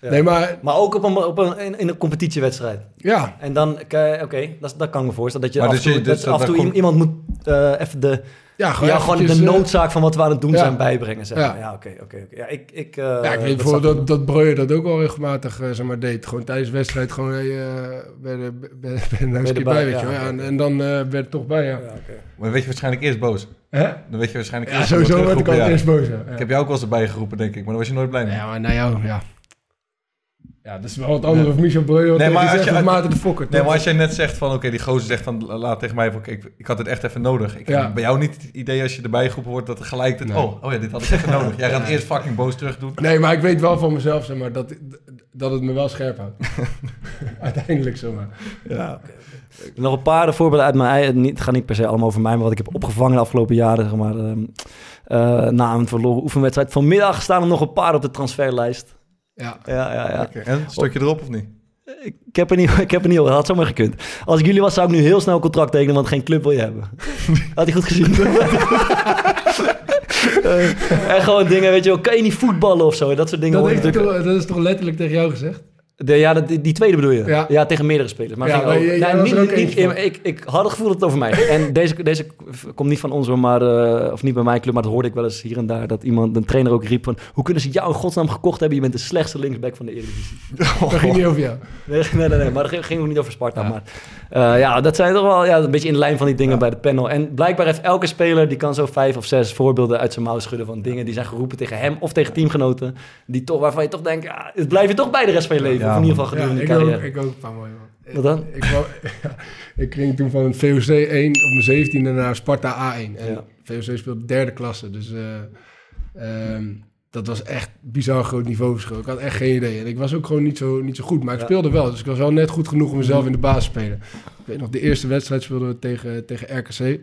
Speaker 4: Ja.
Speaker 7: nee, maar
Speaker 4: Maar ook op een, op een, in, een competitiewedstrijd.
Speaker 7: ja,
Speaker 4: En dan, oké, dat, dat kan ik me voorstellen. Dat je
Speaker 3: Maar
Speaker 4: af
Speaker 3: dus
Speaker 4: en toe,
Speaker 3: je- dus
Speaker 4: dat af en
Speaker 3: dat
Speaker 4: toe
Speaker 3: komt-
Speaker 4: iemand moet eh, even de,
Speaker 7: ja, gewoon,
Speaker 4: ja, gewoon de
Speaker 7: eh,
Speaker 4: noodzaak van wat we aan het doen
Speaker 7: ja.
Speaker 4: zijn bijbrengen. Zeg
Speaker 7: Ja.
Speaker 4: maar. Ja, oké, oké. oké. Ja, ik, ik, eh,
Speaker 7: Ja, ik weet
Speaker 4: dat
Speaker 7: bijvoorbeeld dat, dat Breuer dat ook wel regelmatig eh, zeg maar, deed. Gewoon tijdens de wedstrijd gewoon hey, eh, bij de, bij, bij weet
Speaker 4: ja,
Speaker 7: je wel. Ja, en, en dan eh, werd het toch bij, ja.
Speaker 4: Ja.
Speaker 3: Maar weet je waarschijnlijk eerst boos.
Speaker 7: Hè?
Speaker 3: Dan weet je waarschijnlijk
Speaker 7: Ja,
Speaker 3: eerst
Speaker 7: sowieso
Speaker 3: wel
Speaker 7: werd ik al
Speaker 3: ja.
Speaker 7: eerst boos. Ja.
Speaker 3: Ik heb jou ook wel eens erbij geroepen, denk ik. Maar dan was je nooit blij mee.
Speaker 7: Ja, maar naar jou, ja. Ja, dat is wel wat anders of Michel Breuer
Speaker 3: Nee, maar als je
Speaker 7: Maarten de Fokker.
Speaker 3: Nee, maar als jij net zegt van, oké, die gozer zegt dan, laat tegen mij van, ik, ik had het echt even nodig. Ik
Speaker 7: Ja.
Speaker 3: heb bij jou niet het idee als je erbij geroepen wordt dat er gelijk
Speaker 7: Nee.
Speaker 3: oh, oh ja, dit had ik even nodig. Jij gaat eerst fucking boos terug doen.
Speaker 7: Nee, maar ik weet wel van mezelf, zeg maar, dat, dat het me wel scherp houdt. Uiteindelijk, zeg maar.
Speaker 3: Ja.
Speaker 4: Nog een paar voorbeelden uit mijn eigen... niet- Het gaat niet per se allemaal over mij, maar wat ik heb opgevangen de afgelopen jaren. Zeg maar, ehm, eh, na een verloren oefenwedstrijd. Vanmiddag staan er nog een paar op de transferlijst.
Speaker 7: Ja.
Speaker 4: Ja, ja, ja.
Speaker 3: En, stok je erop of niet?
Speaker 4: Ik, heb er niet, ik heb er niet over. Had zomaar gekund. Als ik jullie was, zou ik nu heel snel een contract tekenen, want geen club wil je hebben. Had hij goed gezien? Eh, en gewoon dingen, weet je wel, kan je niet voetballen of zo? Dat soort dingen.
Speaker 7: Dat,
Speaker 4: hoor je
Speaker 7: heeft hij
Speaker 4: natuurlijk-
Speaker 7: toch, dat is toch letterlijk tegen jou gezegd?
Speaker 4: De, ja, die, die tweede bedoel je? Ja.
Speaker 7: Ja.
Speaker 4: tegen meerdere spelers. Maar
Speaker 7: Ja,
Speaker 4: nee, niet- niet- ik, ik had het gevoel dat het over mij ging. En deze, deze komt niet van ons, maar, eh, of niet bij mijn club, maar dat hoorde ik wel eens hier en daar. Dat iemand, een trainer ook riep van, hoe kunnen ze jou in godsnaam gekocht hebben? Je bent de slechtste linksback van de Eredivisie.
Speaker 7: Dat ging niet over jou.
Speaker 4: Nee, nee, nee, nee, maar dat ging, ging ook niet over Sparta. Maar eh, ja, dat zijn toch wel ja, een beetje in de lijn van die dingen bij de panel. En blijkbaar heeft elke speler, die kan zo vijf of zes voorbeelden uit zijn mouw schudden van dingen die zijn geroepen tegen hem of tegen teamgenoten. Die toch, waarvan je toch denkt, ja, het blijf je toch bij de rest van je leven.
Speaker 3: Ja,
Speaker 4: of in ieder geval
Speaker 7: Ja,
Speaker 4: gedurende
Speaker 7: ik,
Speaker 4: je
Speaker 7: ook,
Speaker 4: carrière.
Speaker 7: ik ook een paar mooie, man.
Speaker 4: Wat dan?
Speaker 7: Ik, wou- ja, ik ging toen van het VOC 1 op mijn 17e naar Sparta A1. En
Speaker 4: Ja.
Speaker 7: VOC speelde derde klasse, dus eh, ehm, dat was echt bizar groot niveauverschil. Ik had echt geen idee. En ik was ook gewoon niet zo, niet zo goed, maar ik
Speaker 4: Ja.
Speaker 7: speelde wel. Dus ik was wel net goed genoeg om mezelf in de basis te spelen. Ik weet nog, de eerste wedstrijd speelden we tegen, tegen RKC.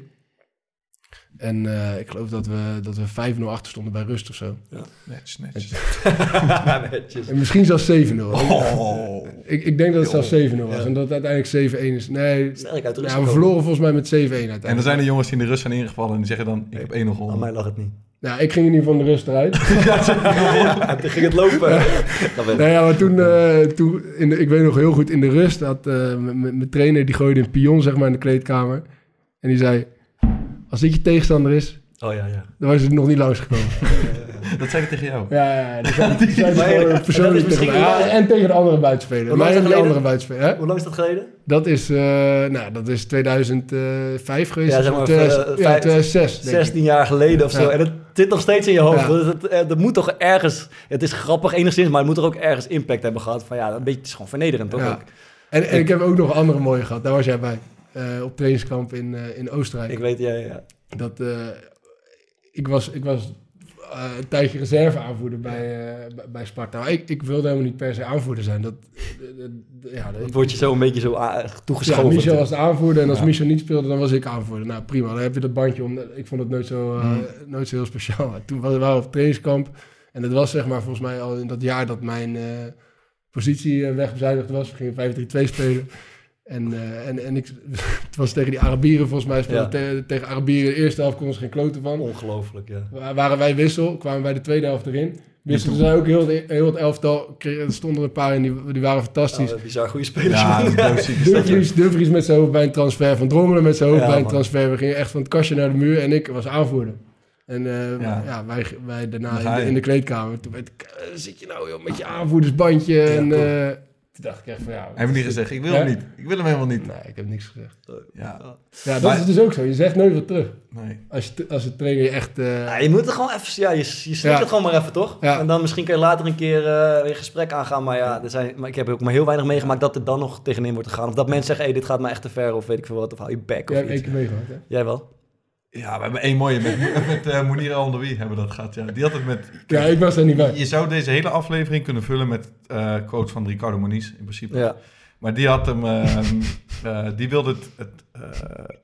Speaker 7: En eh, ik geloof dat we, dat we 5-0 achter stonden bij rust of zo.
Speaker 3: Netjes, netjes.
Speaker 4: Netjes.
Speaker 7: En misschien zelfs 7-0.
Speaker 3: Oh.
Speaker 7: Ik, ik denk dat het zelfs 7-0 was. En dat het uiteindelijk 7-1 is. Nee,
Speaker 4: uit de rust
Speaker 7: ja, we verloren volgens mij met 7-1 uiteindelijk.
Speaker 3: En dan zijn er jongens die in de rust zijn ingevallen en die zeggen dan, ik heb 1-0
Speaker 4: Aan
Speaker 3: gewonnen.
Speaker 4: mij lag het niet.
Speaker 7: Nou, ik ging in ieder geval de rust eruit.
Speaker 4: Ja, toen ging het lopen.
Speaker 7: Nou ja, maar toen, eh, toen in de, ik weet nog heel goed, in de rust had eh, m- mijn trainer, die gooide een pion zeg maar in de kleedkamer. En die zei, als dit je tegenstander is,
Speaker 4: Oh ja, ja.
Speaker 7: dan was het nog niet langsgekomen.
Speaker 3: Dat zei ik tegen jou.
Speaker 7: ja, ja,
Speaker 4: Maar- en dat
Speaker 7: persoonlijk
Speaker 4: is
Speaker 7: tegen mij. Ja,
Speaker 4: wel-
Speaker 7: en tegen de andere buitenspeler.
Speaker 4: Hoe lang dat
Speaker 7: andere buitenspeler. Hè?
Speaker 4: Hoe lang is dat geleden?
Speaker 7: Dat is, eh, nou, dat is 2005 geweest.
Speaker 4: Ja, zeg maar,
Speaker 7: 2000
Speaker 4: eh,
Speaker 7: ja,
Speaker 4: vijf-
Speaker 7: 2006. denk ik.
Speaker 4: 16 jaar geleden of zo.
Speaker 7: Ja.
Speaker 4: En het zit nog steeds in je hoofd.
Speaker 7: Ja.
Speaker 4: Dat, het, eh, dat moet toch ergens... Het is grappig enigszins, maar het moet er ook ergens impact hebben gehad. Van ja, een beetje, het is gewoon vernederend, toch?
Speaker 7: Ja. En, en ik heb ook nog andere mooie gehad. Daar was jij bij. Eh, op trainingskamp in, eh, in Oostenrijk.
Speaker 4: Ik weet, ja, ja.
Speaker 7: Dat, eh, ik was, ik was een tijdje reserve aanvoerder bij, bij- Sparta. Maar ik, ik wilde helemaal niet per se aanvoerder zijn. Dat, ja, dat,
Speaker 4: Het wordt je zo een beetje zo ah,
Speaker 7: ja,
Speaker 4: toegeschoven.
Speaker 7: Michel was de aanvoerder en als
Speaker 4: Ja.
Speaker 7: Michel niet speelde, dan was ik aanvoerder. Nou prima, dan heb je dat bandje om. Ik vond het nooit zo, eh, nooit zo heel speciaal. Maar Toen waren we op trainingskamp en het was zeg maar volgens mij al in dat jaar dat mijn positie eh, wegbezuinigd was. We gingen 5-3-2 spelen. En, eh, en, en ik, het was tegen die Arabieren volgens mij. Speelde
Speaker 4: Ja.
Speaker 7: te- tegen Arabieren de eerste helft konden ze geen kloten van.
Speaker 4: Ongelooflijk, ja.
Speaker 7: Wa- Waren wij wissel, kwamen wij de tweede helft erin. Er zijn ook heel, het- heel het elftal, er stonden een paar in die, die waren fantastisch.
Speaker 4: Oh, bizar goede spelers.
Speaker 3: Ja,
Speaker 7: Dumfries, Dumfries met zijn hoofd bij een transfer, Van Drongelen met zijn hoofd
Speaker 4: Ja,
Speaker 7: bij een
Speaker 4: man.
Speaker 7: transfer. We gingen echt van het kastje naar de muur en ik was aanvoerder. En eh,
Speaker 3: Ja.
Speaker 7: ja. wij, wij daarna in de,
Speaker 3: je.
Speaker 7: in de kleedkamer. Toen werd ik, eh, zit je nou joh, met je aanvoerdersbandje? en eh, toen dacht ik echt van ja...
Speaker 3: Hij heeft niet gezegd, ik wil
Speaker 7: Ja?
Speaker 3: hem niet. Ik wil hem helemaal niet.
Speaker 7: Nee, ik heb niks gezegd.
Speaker 3: Ja,
Speaker 7: Ja, dat
Speaker 3: Maar-
Speaker 7: is dus ook zo. Je zegt nooit wat terug.
Speaker 3: nee.
Speaker 7: Als, je, als de trainer je echt... eh,
Speaker 4: Ja, je moet het gewoon even, ja, je, je
Speaker 7: Ja.
Speaker 4: het gewoon maar even, toch?
Speaker 7: Ja.
Speaker 4: En dan misschien kun je later een keer eh, weer gesprek aangaan. Maar ja, er zijn, maar ik heb ook maar heel weinig meegemaakt dat er dan nog tegenin wordt gegaan. Of dat mensen zeggen, hey, dit gaat me echt te ver, of weet ik veel wat, of hou je back,
Speaker 7: jij
Speaker 4: of
Speaker 7: hebt één
Speaker 4: iets.
Speaker 7: keer meegemaakt, hè?
Speaker 4: Jij wel?
Speaker 3: Ja, we hebben één mooie met, met eh Mounir El-Nawi hebben we dat gehad. Ja. Die had het met...
Speaker 7: Ja, ik was er niet bij.
Speaker 3: Je zou deze hele aflevering kunnen vullen met eh quotes van Ricardo Moniz, in principe.
Speaker 4: Ja.
Speaker 3: Maar die had hem... ehm, eh, die wilde het, het, eh,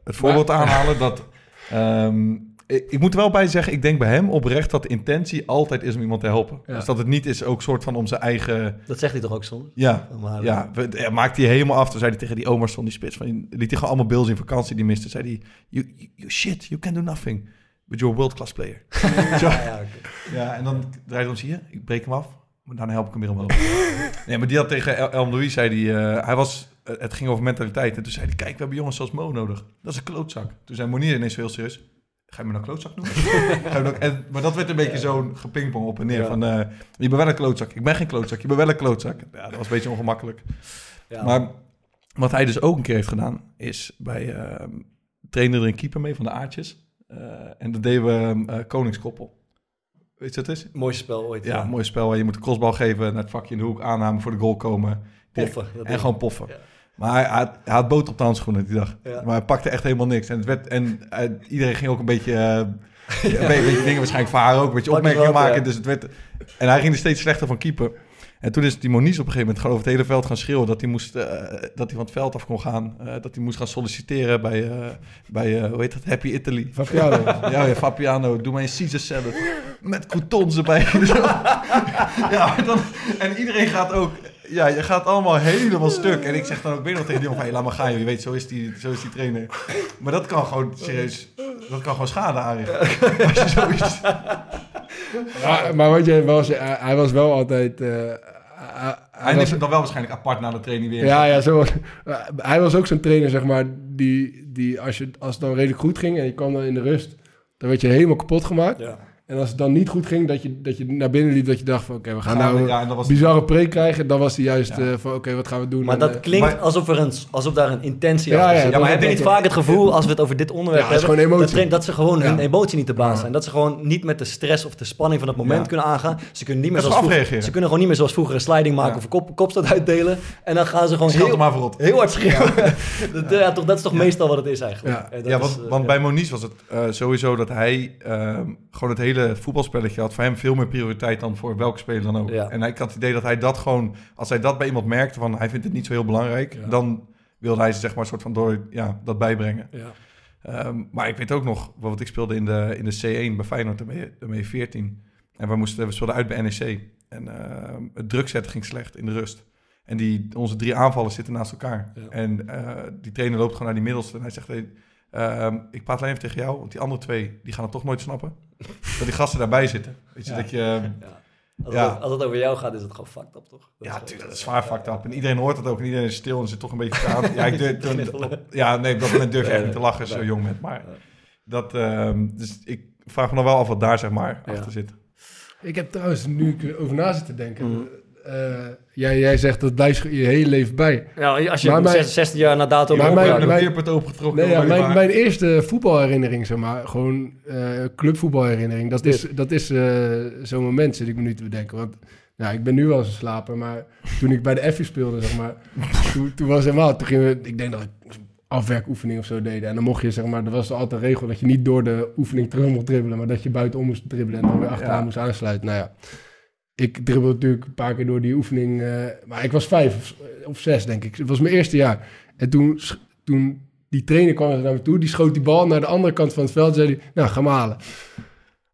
Speaker 3: het voorbeeld aanhalen dat... ehm, ik, moet er wel bij zeggen, ik denk bij hem oprecht dat de intentie altijd is om iemand te helpen.
Speaker 7: Ja.
Speaker 3: Dus dat het niet is ook soort van om zijn eigen...
Speaker 4: Dat zegt hij toch ook soms?
Speaker 3: Ja,
Speaker 4: Maar,
Speaker 3: ja, we- ja, maakte hij helemaal af. Toen zei hij tegen die oma's van die spits. Van, liet hij gewoon allemaal Bills in vakantie die miste. Zei hij, you, you, you shit, you can do nothing. But you're a world-class player.
Speaker 4: Ja, ja.
Speaker 3: Ja, en dan draait hij om, zie je, ik breek hem af. Maar daarna help ik hem weer omhoog. nee, maar die had tegen El, El Louis, zei hij, eh, hij was, het ging over mentaliteit. En toen zei hij, kijk, we hebben jongens zoals Mo nodig. Dat is een klootzak. Toen zei Monier ineens heel serieus, ga je me nou klootzak noemen? En, maar dat werd een beetje zo'n gepingpong op en neer. Van, eh, je bent wel een klootzak. Ik ben geen klootzak, je bent wel een klootzak. Ja, dat was een beetje ongemakkelijk.
Speaker 4: Ja.
Speaker 3: Maar wat hij dus ook een keer heeft gedaan, is bij uh, trainen er een keeper mee van de Aardjes. Eh, en dat deden we eh, Koningskoppel. Weet je wat het is?
Speaker 4: Mooiste spel ooit.
Speaker 3: Ja, mooi spel. waar Je moet de crossbal geven, naar het vakje in de hoek, aanname voor de goal komen.
Speaker 4: Poffen.
Speaker 3: En gewoon poffen.
Speaker 4: Ja.
Speaker 3: Maar hij, hij, had- hij had boter op de handschoenen die dag.
Speaker 4: Ja.
Speaker 3: Maar hij pakte echt helemaal niks. En, het werd, en eh, iedereen ging ook een beetje, eh, een beetje, dingen waarschijnlijk voor haar ook, een beetje
Speaker 4: Pak
Speaker 3: opmerkingen maken.
Speaker 4: ja.
Speaker 3: Dus het werd, en hij ging er steeds slechter van keeper. En toen is die Moniz op een gegeven moment gewoon over het hele veld gaan schreeuwen dat hij, moest, eh, dat hij van het veld af kon gaan. eh, dat hij moest gaan solliciteren bij, eh, bij eh, hoe heet dat, Happy Italy.
Speaker 7: Fabiano.
Speaker 3: Ja, ja, Fabiano, doe mij een Caesar salad. Met croutons erbij. ja, dan, en iedereen gaat ook... Ja, je gaat allemaal helemaal stuk. En ik zeg dan ook weer nog tegen die jongen. Hey, laat maar gaan, joh. Je weet, zo is, die, zo is die trainer. Maar dat kan gewoon, serieus... Dat kan gewoon schade aanrichten. Als je zoiets...
Speaker 7: Ja, maar wat jij was, hij, hij was wel altijd... eh, hij, hij was-
Speaker 3: dan wel waarschijnlijk apart na de training weer.
Speaker 7: Ja, ja, zo. Hij was ook zo'n trainer, zeg maar, die, die als, je, als het dan redelijk goed ging en je kwam dan in de rust, dan werd je helemaal kapot gemaakt.
Speaker 4: Ja.
Speaker 7: En als het dan niet goed ging, dat je, dat je naar binnen liep, dat je dacht van, oké, we gaan
Speaker 3: Gaan we-
Speaker 7: nou
Speaker 3: ja, en
Speaker 7: een
Speaker 3: dat was-
Speaker 7: bizarre preek krijgen. Dan was hij juist
Speaker 3: Ja.
Speaker 7: eh, van, oké, wat gaan we doen?
Speaker 4: Maar
Speaker 7: En,
Speaker 4: dat
Speaker 7: eh,
Speaker 4: klinkt
Speaker 3: maar-
Speaker 4: alsof, er een, alsof daar een intentie
Speaker 7: Ja,
Speaker 4: achter
Speaker 7: ja,
Speaker 4: zit.
Speaker 7: dat-
Speaker 4: maar heb je niet vaak het gevoel, als we het over dit onderwerp
Speaker 7: Ja, het is
Speaker 4: hebben,
Speaker 7: gewoon emotie.
Speaker 4: dat, ze gewoon hun
Speaker 7: Ja.
Speaker 4: emotie niet te baas
Speaker 7: Ja.
Speaker 4: zijn. Dat ze gewoon niet met de stress of de spanning van het moment
Speaker 3: Ja.
Speaker 4: kunnen aangaan. Ze kunnen niet meer zoals
Speaker 3: ze
Speaker 4: vroeger, ze kunnen gewoon niet meer zoals vroeger een sliding maken
Speaker 3: Ja.
Speaker 4: of een kop, kopstoot uitdelen. En dan gaan ze gewoon heel,
Speaker 3: maar
Speaker 4: heel hard schreeuwen. dat, ja, toch, dat is toch meestal wat het is eigenlijk.
Speaker 7: Ja.
Speaker 4: En dat
Speaker 3: Ja,
Speaker 4: is,
Speaker 3: want,
Speaker 4: eh,
Speaker 3: want
Speaker 4: ja.
Speaker 3: bij Moniz was het eh, sowieso dat hij ehm, gewoon het hele voetbalspelletje had. Voor hem veel meer prioriteit dan voor welke speler dan ook.
Speaker 4: Ja.
Speaker 3: En ik had het idee dat hij dat gewoon, als hij dat bij iemand merkte van hij vindt het niet zo heel belangrijk,
Speaker 7: Ja.
Speaker 3: dan wilde hij ze zeg maar een soort van door ja, dat bijbrengen.
Speaker 4: Ja.
Speaker 3: Ehm, maar ik weet ook nog, wat ik speelde in de, in de C1 bij Feyenoord, daarmee, daarmee 14. En we, moesten, we speelden uit bij NEC. En ehm, het drukzetten ging slecht in de rust. En die, onze drie aanvallen zitten naast elkaar.
Speaker 4: Ja.
Speaker 3: En eh, die trainer loopt gewoon naar die middelste. En hij zegt, hey, ehm, ik praat alleen even tegen jou. Want die andere twee, die gaan het toch nooit snappen. Dat die gasten daarbij zitten. Weet je,
Speaker 7: Ja.
Speaker 3: dat je... ehm,
Speaker 4: Als,
Speaker 3: Ja.
Speaker 4: het, als het over jou gaat, is het gewoon fucked up, toch? Dat
Speaker 3: ja, tuurlijk, dat is zwaar fucked up. En iedereen hoort het ook. En iedereen is stil en zit toch een beetje te aan. Ja, ik durf, toen, ja, nee, op dat moment durf je echt niet te lachen als je zo jong bent. Maar dat... ehm, dus ik vraag me nog wel af wat daar zeg maar
Speaker 4: Ja.
Speaker 3: achter zit.
Speaker 7: Ik heb trouwens, nu ik erover na zit te denken,
Speaker 4: Mhm.
Speaker 7: Eh, jij, jij zegt dat blijft je hele leven bij.
Speaker 4: Ja, als je
Speaker 7: Maar mijn-
Speaker 4: 16 jaar na dato...
Speaker 7: Maar mijn-
Speaker 3: mijn, opengetrokken.
Speaker 7: Nee, ja, mijn, mijn eerste voetbalherinnering, zeg maar, gewoon eh clubvoetbalherinnering, dat is, dat is eh, zo'n moment, zit ik me nu te bedenken. Want ja, ik ben nu wel eens een slaper, maar toen ik bij de Effie speelde, zeg maar, toen, toen was het helemaal, toen gingen we, ik denk dat ik afwerkoefening of zo deden. En dan mocht je, zeg maar, er was altijd een regel dat je niet door de oefening terug mocht dribbelen, maar dat je buitenom moest dribbelen en dan weer achteraan
Speaker 3: Ja.
Speaker 7: moest aansluiten. Nou ja, ik dribbelde natuurlijk een paar keer door die oefening, eh, maar ik was vijf of, of zes, denk ik. Het was mijn eerste jaar. En toen, toen die trainer kwam naar me toe, die schoot die bal naar de andere kant van het veld en zei hij, nou, ga maar halen.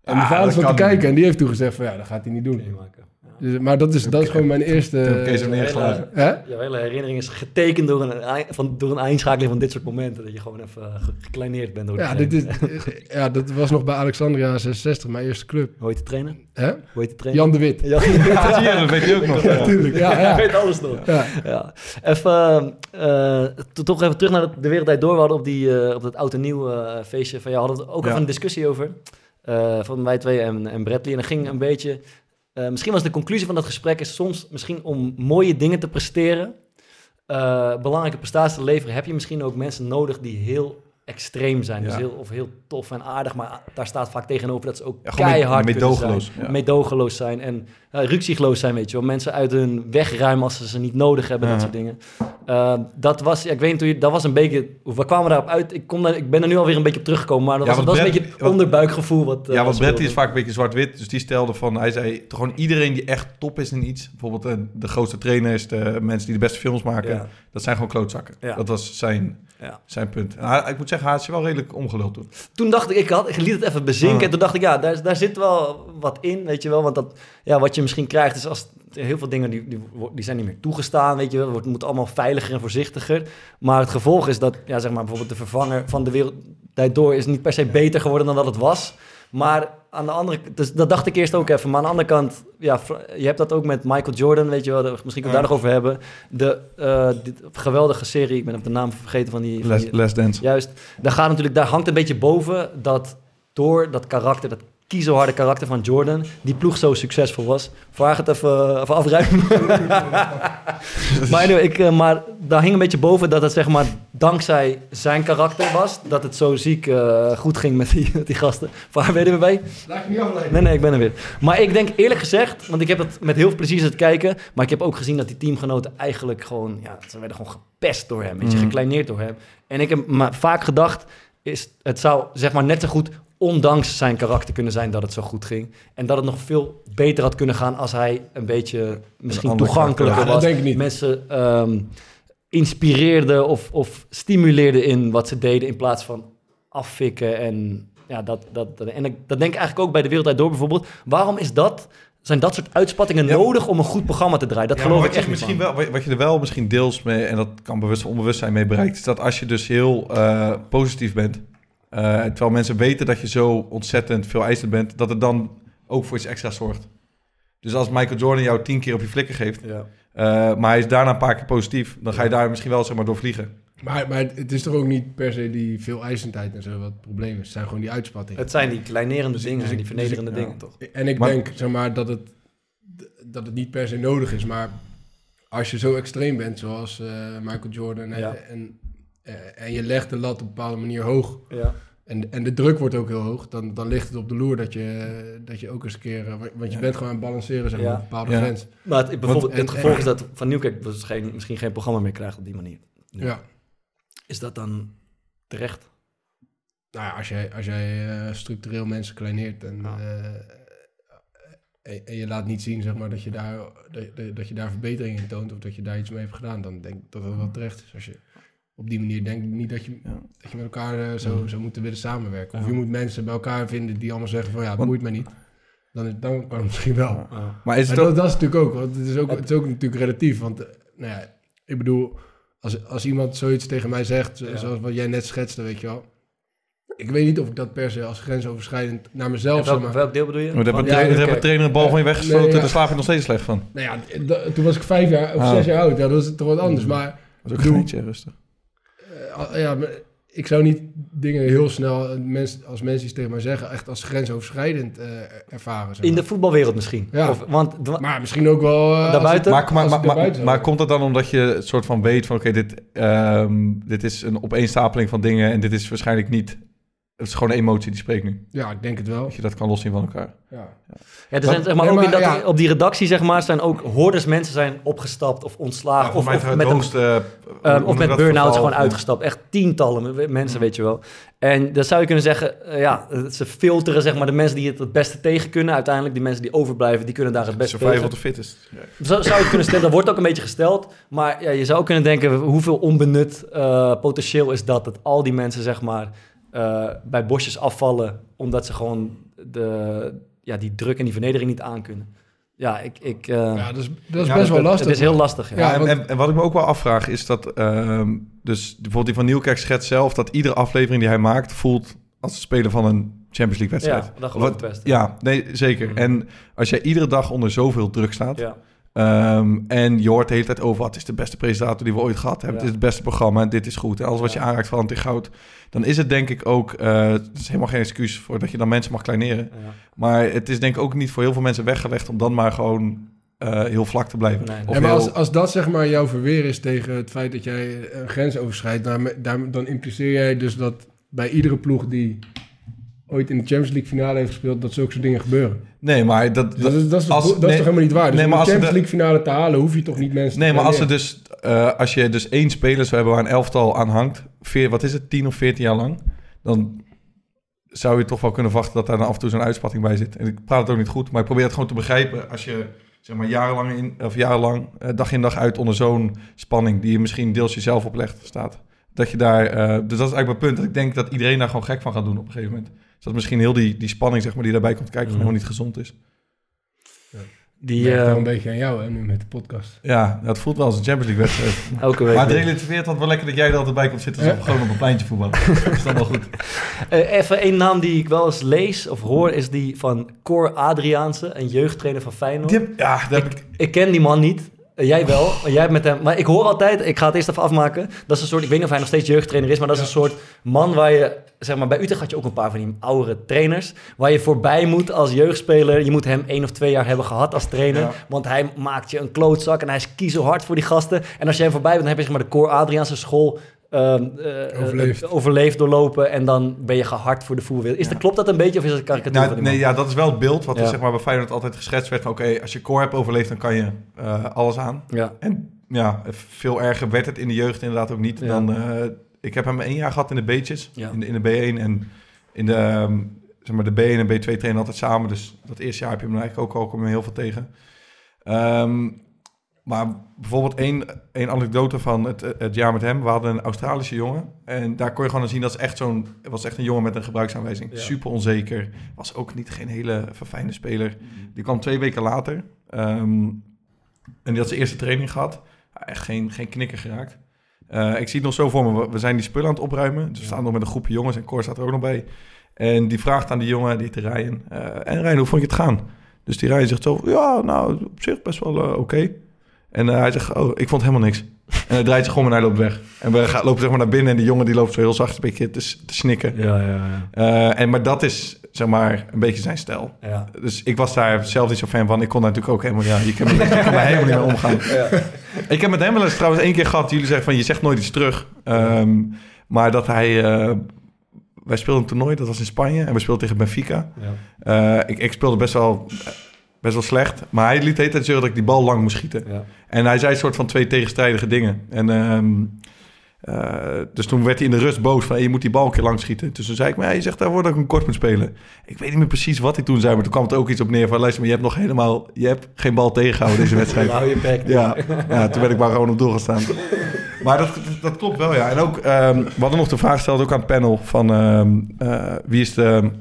Speaker 7: En mijn
Speaker 3: Ah,
Speaker 7: vader
Speaker 3: dat
Speaker 7: stond te kijken en die heeft toen gezegd van, ja, dat gaat hij niet doen.
Speaker 4: meemaken. Ja.
Speaker 7: Dus, maar dat is, dat is gewoon mijn eerste...
Speaker 3: Hem neergeslagen.
Speaker 7: Hè?
Speaker 4: Jouw hele herinnering is getekend door een, van, door een einschakeling van dit soort momenten. Dat je gewoon even eh, ge- gekleineerd bent door de
Speaker 7: Ja, dit is, ja, dat was nog bij Alexandria 66, mijn eerste club.
Speaker 4: Hoe heet de trainer?
Speaker 7: Hè?
Speaker 4: Hoe heet de trainer?
Speaker 7: Jan de Wit.
Speaker 4: Jan.
Speaker 3: Ja, zie je, dat weet je ook nog. Ja.
Speaker 7: Natuurlijk, ja, ja.
Speaker 4: weet alles nog.
Speaker 7: ja.
Speaker 4: Ja. Even, eh, to- toch even terug naar de wereldtijd door. We hadden op, die, eh, op dat oud en nieuw eh, feestje van jou hadden we ook
Speaker 3: Ja.
Speaker 4: even een discussie over. eh, van wij twee en, en Bradley. En dan ging een beetje... eh, misschien was de conclusie van dat gesprek is soms misschien om mooie dingen te presteren, eh, belangrijke prestaties te leveren, heb je misschien ook mensen nodig die heel extreem zijn. Dus heel, of heel tof en aardig, maar daar staat vaak tegenover dat ze ook
Speaker 3: Ja,
Speaker 4: keihard kunnen
Speaker 3: meedogenloos,
Speaker 4: zijn.
Speaker 3: ja.
Speaker 4: Zijn en uh, ruksigloos zijn, weet je wel. Mensen uit hun weg ruimen als ze ze niet nodig hebben, dat soort dingen. Uh, dat was, ja, ik weet niet hoe je, dat was een beetje, we kwamen daarop uit. Ik, kom daar, ik ben er nu alweer een beetje op teruggekomen, maar dat was, dat was een beetje het onderbuikgevoel. Wat, eh,
Speaker 3: Ja, want Bradley is vaak een beetje zwart-wit. Dus die stelde van, hij zei toch gewoon iedereen die echt top is in iets. Bijvoorbeeld de grootste trainers, de mensen die de beste films maken. Dat zijn gewoon klootzakken. Dat was zijn, zijn punt. En hij- ik moet zeggen, hij is wel redelijk omgeluld toen.
Speaker 4: Toen dacht ik, ik, had, ik liet het even bezinken.
Speaker 3: Ah.
Speaker 4: En toen dacht ik, ja, daar, daar zit wel wat in, weet je wel. Want dat, ja, wat je misschien krijgt is als heel veel dingen die, die, die zijn niet meer toegestaan, weet je wel. Het moet allemaal veiliger en voorzichtiger. Maar het gevolg is dat, ja, zeg maar bijvoorbeeld de vervanger van de wereldtijd door is niet per se beter geworden dan dat het was. Maar aan de andere dus dat dacht ik eerst ook even. Maar aan de andere kant, ja, je hebt dat ook met Michael Jordan, weet je wel. Misschien kunnen we daar nog over hebben. De uh, dit geweldige serie, ik ben op de naam vergeten van die... Van
Speaker 3: Les, Dance.
Speaker 4: Juist, daar gaat natuurlijk, daar hangt een beetje boven dat door dat karakter, dat kiezelharde karakter van Jordan, die ploeg zo succesvol was. Vraag het even, even afruimen. maar, anyway, ik, uh, maar daar hing een beetje boven dat het zeg maar dankzij zijn karakter was, dat het zo ziek uh, goed ging met die, met die gasten. Waar ben je bij?
Speaker 7: Laat je niet afleiden.
Speaker 4: Nee, nee, ik ben er weer. Maar ik denk eerlijk gezegd, want ik heb het met heel veel plezier zitten kijken, maar ik heb ook gezien dat die teamgenoten eigenlijk gewoon, ja, ze werden gewoon gepest door hem, weet je,
Speaker 3: Mm.
Speaker 4: gekleineerd door hem. En ik heb maar vaak gedacht, is, het zou zeg maar net zo goed ondanks zijn karakter kunnen zijn dat het zo goed ging. En dat het nog veel beter had kunnen gaan als hij een beetje misschien toegankelijker.
Speaker 7: Ja, dat
Speaker 4: was.
Speaker 7: denk ik niet.
Speaker 4: Mensen ehm, inspireerde of, of stimuleerde in wat ze deden in plaats van affikken. En, ja, dat, dat, dat- en ik, dat denk ik eigenlijk ook bij de Wereldrijd Door bijvoorbeeld. Waarom is dat, zijn dat soort uitspattingen
Speaker 3: Ja.
Speaker 4: nodig om een goed programma te draaien? Dat
Speaker 3: Ja,
Speaker 4: geloof ik
Speaker 3: wat
Speaker 4: echt
Speaker 3: misschien
Speaker 4: van.
Speaker 3: wel, wat je er wel misschien deels mee, en dat kan bewust of onbewust zijn mee bereikt, is dat als je dus heel eh, positief bent, eh, terwijl mensen weten dat je zo ontzettend veel eisend bent, dat het dan ook voor iets extra zorgt. Dus als Michael Jordan jou tien keer op je flikker geeft,
Speaker 4: Ja.
Speaker 3: Eh, maar hij is daarna een paar keer positief, dan ga je daar misschien wel zeg maar door vliegen.
Speaker 7: Maar, maar het is toch ook niet per se die veel eisendheid en zo wat het probleem is. Het zijn gewoon die uitspattingen.
Speaker 4: Het zijn die kleinerende dingen,
Speaker 7: dus ik-
Speaker 4: die vernederende
Speaker 3: dus ik-
Speaker 4: dingen, toch?
Speaker 7: En ik
Speaker 3: Maar-
Speaker 7: denk zeg maar, dat, het, dat het niet per se nodig is. Maar als je zo extreem bent, zoals eh, Michael Jordan... En,
Speaker 4: Ja.
Speaker 7: en, eh, en je legt de lat op een bepaalde manier hoog...
Speaker 4: Ja.
Speaker 7: En, en de druk wordt ook heel hoog. Dan, dan ligt het op de loer dat je, dat je ook eens een keer... eh, Want je bent gewoon aan het balanceren zeg maar,
Speaker 4: Ja.
Speaker 7: op een bepaalde
Speaker 3: Ja.
Speaker 7: grens.
Speaker 4: Maar het, bijvoorbeeld,
Speaker 7: en-
Speaker 4: het gevolg
Speaker 7: en-
Speaker 4: is dat Van Nieuwkerk dus geen, misschien geen programma meer krijgt op die manier. Ja.
Speaker 7: Ja.
Speaker 4: Is dat dan terecht?
Speaker 7: Nou ja, als jij, als jij eh, structureel mensen kleineert en,
Speaker 4: Ja.
Speaker 7: eh, en, en je laat niet zien zeg maar, dat, je daar, dat, dat je daar verbetering in toont of dat je daar iets mee hebt gedaan, dan denk ik dat dat wel terecht is. Als je op die manier denkt niet dat je,
Speaker 3: Ja.
Speaker 7: dat je met elkaar eh, zo, zou moeten willen samenwerken. Of
Speaker 4: Ja.
Speaker 7: je moet mensen bij elkaar vinden die allemaal zeggen van ja, het
Speaker 3: Want-
Speaker 7: boeit mij niet. Dan, is- dan kan het misschien wel.
Speaker 3: Maar is
Speaker 7: Maar
Speaker 3: het
Speaker 7: dat, dat is natuurlijk ook, want het is ook, het is ook natuurlijk relatief. Want, eh, nou ja, ik bedoel, als, als iemand zoiets tegen mij zegt, zo-
Speaker 4: Ja.
Speaker 7: zoals wat jij net schetste, weet je wel. Ik weet niet of ik dat per se als grensoverschrijdend naar mezelf zeg
Speaker 4: welk,
Speaker 7: maar.
Speaker 4: welk deel bedoel je?
Speaker 3: We hebben,
Speaker 7: Ja,
Speaker 3: een trainer,
Speaker 7: oké.
Speaker 3: hebben een trainer een bal van je weggesloten,
Speaker 7: Nee, ja.
Speaker 3: daar slaap je nog steeds slecht van.
Speaker 7: Nou ja, toen was ik vijf jaar of
Speaker 3: Oh.
Speaker 7: zes jaar oud. Ja, dat is toch wat anders. Maar,
Speaker 3: Dat is ook een beetje rustig.
Speaker 7: Eh, ja, ik zou niet dingen heel snel, eh, mens, als mensen iets tegen mij zeggen, echt als grensoverschrijdend eh, ervaren. zeg
Speaker 4: In de voetbalwereld misschien.
Speaker 7: Ja.
Speaker 4: Of, want,
Speaker 7: Maar misschien ook wel... eh,
Speaker 4: Daarbuiten?
Speaker 3: Maar, maar, maar, maar, komt dat dan omdat je het soort van weet van... oké, dit, ehm, dit is een opeenstapeling van dingen... en dit is waarschijnlijk niet... het is gewoon een emotie die spreekt nu.
Speaker 7: Ja, ik denk het wel.
Speaker 3: Dat je dat kan loszien van elkaar.
Speaker 7: Ja.
Speaker 4: ja, er zijn, zeg maar,
Speaker 7: Nee,
Speaker 4: ook
Speaker 7: maar
Speaker 4: in dat,
Speaker 7: ja.
Speaker 4: op die redactie zeg maar, zijn ook hordes mensen zijn opgestapt of ontslagen. of, of met een Ehm, of met burn-outs gewoon uitgestapt. Echt tientallen mensen, weet je wel. En dan zou je kunnen zeggen, eh, ja, ze filteren zeg maar de mensen die het het beste tegen kunnen. Uiteindelijk, die mensen die overblijven, die kunnen daar het beste
Speaker 3: Survival
Speaker 4: tegen.
Speaker 3: the fittest.
Speaker 4: Zo zou je kunnen stellen, dat wordt ook een beetje gesteld. Maar ja, je zou ook kunnen denken, hoeveel onbenut eh, potentieel is dat? Dat al die mensen zeg maar eh, bij bosjes afvallen, omdat ze gewoon de, ja, die druk en die vernedering niet aankunnen. ja, ik... ik eh,
Speaker 7: Ja, dat is, dat is
Speaker 3: Ja,
Speaker 7: best
Speaker 3: dat-
Speaker 7: wel lastig.
Speaker 4: Het is heel lastig, ja.
Speaker 7: Ja,
Speaker 3: en, en, en wat ik me ook wel afvraag is dat... ehm, dus bijvoorbeeld die van Nieuwkerk schetst zelf... dat iedere aflevering die hij maakt voelt als het spelen van een Champions League wedstrijd.
Speaker 4: Ja, dat geloof ik best.
Speaker 3: Ja, nee, zeker.
Speaker 4: Mhm.
Speaker 3: En als jij iedere dag onder zoveel druk staat... Ehm, en je hoort de hele tijd over... wat is de beste presentator die we ooit gehad hebben.
Speaker 4: Ja.
Speaker 3: Het is het beste programma en dit is goed. En alles wat je aanraakt verandert in goud. Dan is het denk ik ook... eh, het is helemaal geen excuus voor dat je dan mensen mag kleineren.
Speaker 4: Ja.
Speaker 3: Maar het is denk ik ook niet voor heel veel mensen weggelegd... om dan maar gewoon eh, heel vlak te blijven.
Speaker 4: Nee, nee.
Speaker 3: Of
Speaker 7: Ja, maar
Speaker 3: heel-
Speaker 7: als, als dat zeg maar jouw verweer is tegen het feit dat jij een grens overschrijdt, dan, dan impliceer jij dus dat bij iedere ploeg die ooit in de Champions League finale heeft gespeeld, dat zulke soort dingen gebeuren.
Speaker 3: Nee, maar dat...
Speaker 7: Dus dat, is, dat, is,
Speaker 3: als-
Speaker 7: toch- dat is
Speaker 3: nee,
Speaker 7: toch helemaal niet waar? Dus
Speaker 3: nee,
Speaker 7: om
Speaker 3: maar
Speaker 7: de Champions League finale te halen, hoef je toch niet mensen
Speaker 3: Nee,
Speaker 7: te
Speaker 3: maar als, er dus, eh, als je dus één speler zou hebben waar een elftal aan hangt, veer, wat is het, 10 of 14 jaar lang, dan zou je toch wel kunnen verwachten dat daar dan af en toe zo'n uitspatting bij zit. En ik praat het ook niet goed, maar ik probeer het gewoon te begrijpen als je zeg maar jarenlang, in, of jarenlang eh, dag in dag uit onder zo'n spanning die je misschien deels jezelf oplegt staat. Dat je daar, eh, dus dat is eigenlijk mijn punt. Dat ik denk dat iedereen daar gewoon gek van gaat doen op een gegeven moment. Dus dat misschien heel die, die spanning zeg maar, die daarbij komt kijken,
Speaker 4: Mhm.
Speaker 3: gewoon niet gezond is.
Speaker 4: Die
Speaker 7: Die
Speaker 4: eh,
Speaker 7: wel een beetje aan jou hè, nu met de podcast.
Speaker 3: Ja, dat voelt wel als een Champions League wedstrijd.
Speaker 4: elke week.
Speaker 3: Maar het
Speaker 4: weer.
Speaker 3: relativeert dat wel lekker dat jij er altijd bij komt zitten. Als we gewoon op een pleintje voetballen. Dat is dan wel goed.
Speaker 4: Eh, even één naam die ik wel eens lees of hoor, is die van Cor Adriaanse, een jeugdtrainer van Feyenoord.
Speaker 3: Die heb- ja, daar heb ik...
Speaker 4: Ik ken die man niet. Eh, jij wel, maar jij hebt met hem. Maar ik hoor altijd, ik ga het eerst even afmaken. Dat is een soort, ik weet niet of hij nog steeds jeugdtrainer is, maar dat is een soort man waar je, zeg maar, bij Utrecht had je ook een paar van die oudere trainers, waar je voorbij moet als jeugdspeler. Je moet hem één of twee jaar hebben gehad als trainer,
Speaker 3: Ja.
Speaker 4: want hij maakt je een klootzak en hij is kiezelhard voor die gasten. En als je hem voorbij bent, dan heb je zeg maar de Cor Adriaanse school. ehm, eh,
Speaker 7: Overleefd.
Speaker 4: eh, overleefd doorlopen en dan ben je gehard voor de voetbalwereld. Is dat, klopt dat een beetje of is het een karikatuur
Speaker 3: Nou, nee,
Speaker 4: man?
Speaker 3: ja, dat is wel het beeld wat er
Speaker 4: Ja.
Speaker 3: zeg maar, bij Feyenoord altijd geschetst werd. van, Oké, als je core hebt overleefd, dan kan je eh, alles aan.
Speaker 4: Ja.
Speaker 3: En ja, veel erger werd het in de jeugd inderdaad ook niet. Dan, ik heb hem één jaar gehad in de B'tjes,
Speaker 4: Ja.
Speaker 3: in, de, in de B1 en in de, ehm, zeg maar, de B1 en B2 trainen altijd samen. Dus dat eerste jaar heb je hem eigenlijk ook al kom je heel veel tegen. Ehm, maar bijvoorbeeld één, één anekdote van het, het jaar met hem. We hadden een Australische jongen. En daar kon je gewoon aan zien dat is echt zo'n... Was echt een jongen met een gebruiksaanwijzing.
Speaker 4: Ja.
Speaker 3: Super onzeker. Was ook niet geen hele verfijnde speler. Die kwam twee weken later. ehm, en die had zijn eerste training gehad. Echt geen, geen knikker geraakt. Eh, ik zie het nog zo voor me. We- zijn die spullen aan het opruimen. Dus we staan nog met een groepje jongens. En Cor staat er ook nog bij. En die vraagt aan die jongen, die heet Ryan. eh, en Ryan, hoe vond je het gaan? Dus die Ryan zegt zo, ja, nou, op zich best wel eh, oké. En hij zegt, oh, ik vond helemaal niks. En hij draait zich om en hij loopt weg. En we gaan, lopen zeg maar naar binnen en die jongen die loopt zo heel zacht een beetje te, te snikken.
Speaker 4: Ja, ja, ja.
Speaker 3: En, maar dat is, zeg maar, een beetje zijn stijl.
Speaker 4: ja.
Speaker 3: Dus ik was daar zelf niet zo fan van. Ik kon daar natuurlijk ook helemaal, ja, je kan helemaal niet mee omgaan. Ik heb met hem wel eens trouwens één keer gehad. Jullie zeggen van, je zegt nooit iets terug. Ehm, maar dat hij, eh, wij speelden een toernooi, dat was in Spanje. En we speelden tegen Benfica.
Speaker 4: ja.
Speaker 3: Eh, ik, ik speelde best wel, best wel slecht. Maar hij liet de hele tijd zeggen dat ik die bal lang moest schieten.
Speaker 4: ja.
Speaker 3: En hij zei een soort van twee tegenstrijdige dingen. En ehm, eh, dus toen werd hij in de rust boos van... Hey, je moet die bal een keer lang schieten. Dus toen zei ik, maar je zegt daarvoor dat ik een kort moet spelen. Ik weet niet meer precies wat ik toen zei... maar toen kwam het ook iets op neer van... luister, maar je hebt nog helemaal... je hebt geen bal tegengehouden deze wedstrijd.
Speaker 4: Hou je bek.
Speaker 3: Ja, ja, toen werd ik maar gewoon op doel gaan staan. Maar dat, dat klopt wel, ja. En ook, ehm, we hadden nog de vraag gesteld, ook aan het panel... van ehm, eh, wie is de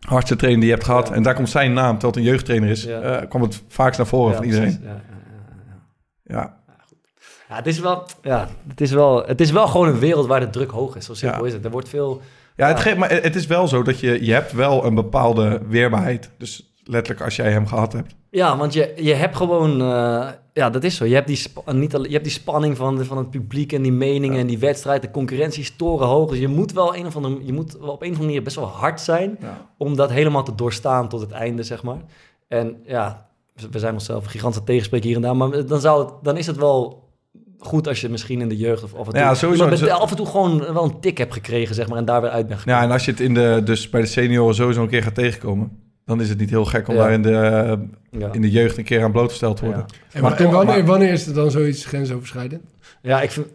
Speaker 3: hardste trainer die je hebt gehad?
Speaker 4: Ja.
Speaker 3: En daar komt zijn naam, terwijl het een jeugdtrainer is...
Speaker 4: Ja.
Speaker 3: eh, kwam het vaakst naar voren
Speaker 4: Ja,
Speaker 3: van iedereen.
Speaker 4: Ja, ja, het is wel, ja, het is wel, het is wel gewoon een wereld waar de druk hoog is. Zo simpel
Speaker 3: Ja.
Speaker 4: is het. Er wordt veel.
Speaker 3: Ja, het geeft, maar het is wel zo dat je, je hebt wel een bepaalde weerbaarheid. Dus letterlijk als jij hem gehad hebt.
Speaker 4: Ja, want je, je hebt gewoon, eh, ja, dat is zo. Je hebt die, niet al, je hebt die spanning van, de- van het publiek en die meningen en die wedstrijd. De concurrentie is torenhoog. Dus je moet wel een of andere, je moet wel op een of andere manier best wel hard zijn om dat helemaal te doorstaan tot het einde, zeg maar. En ja, we zijn onszelf gigantische tegenspreker hier en daar, maar dan, zou het, dan is het wel goed als je misschien in de jeugd of af en toe,
Speaker 3: Ja, sowieso.
Speaker 4: met- af en toe gewoon wel een tik hebt gekregen, zeg maar, en daar weer uit bent gekomen.
Speaker 3: Ja, en als je het in de, dus bij de senioren sowieso een keer gaat tegenkomen... dan is het niet heel gek om
Speaker 4: Ja.
Speaker 3: daar in de,
Speaker 4: Ja.
Speaker 3: in de jeugd een keer aan blootgesteld te worden.
Speaker 4: Ja.
Speaker 7: En,
Speaker 3: Maar
Speaker 7: en wanneer, wanneer is er dan zoiets grensoverschrijdend?
Speaker 4: Ja, ik vind...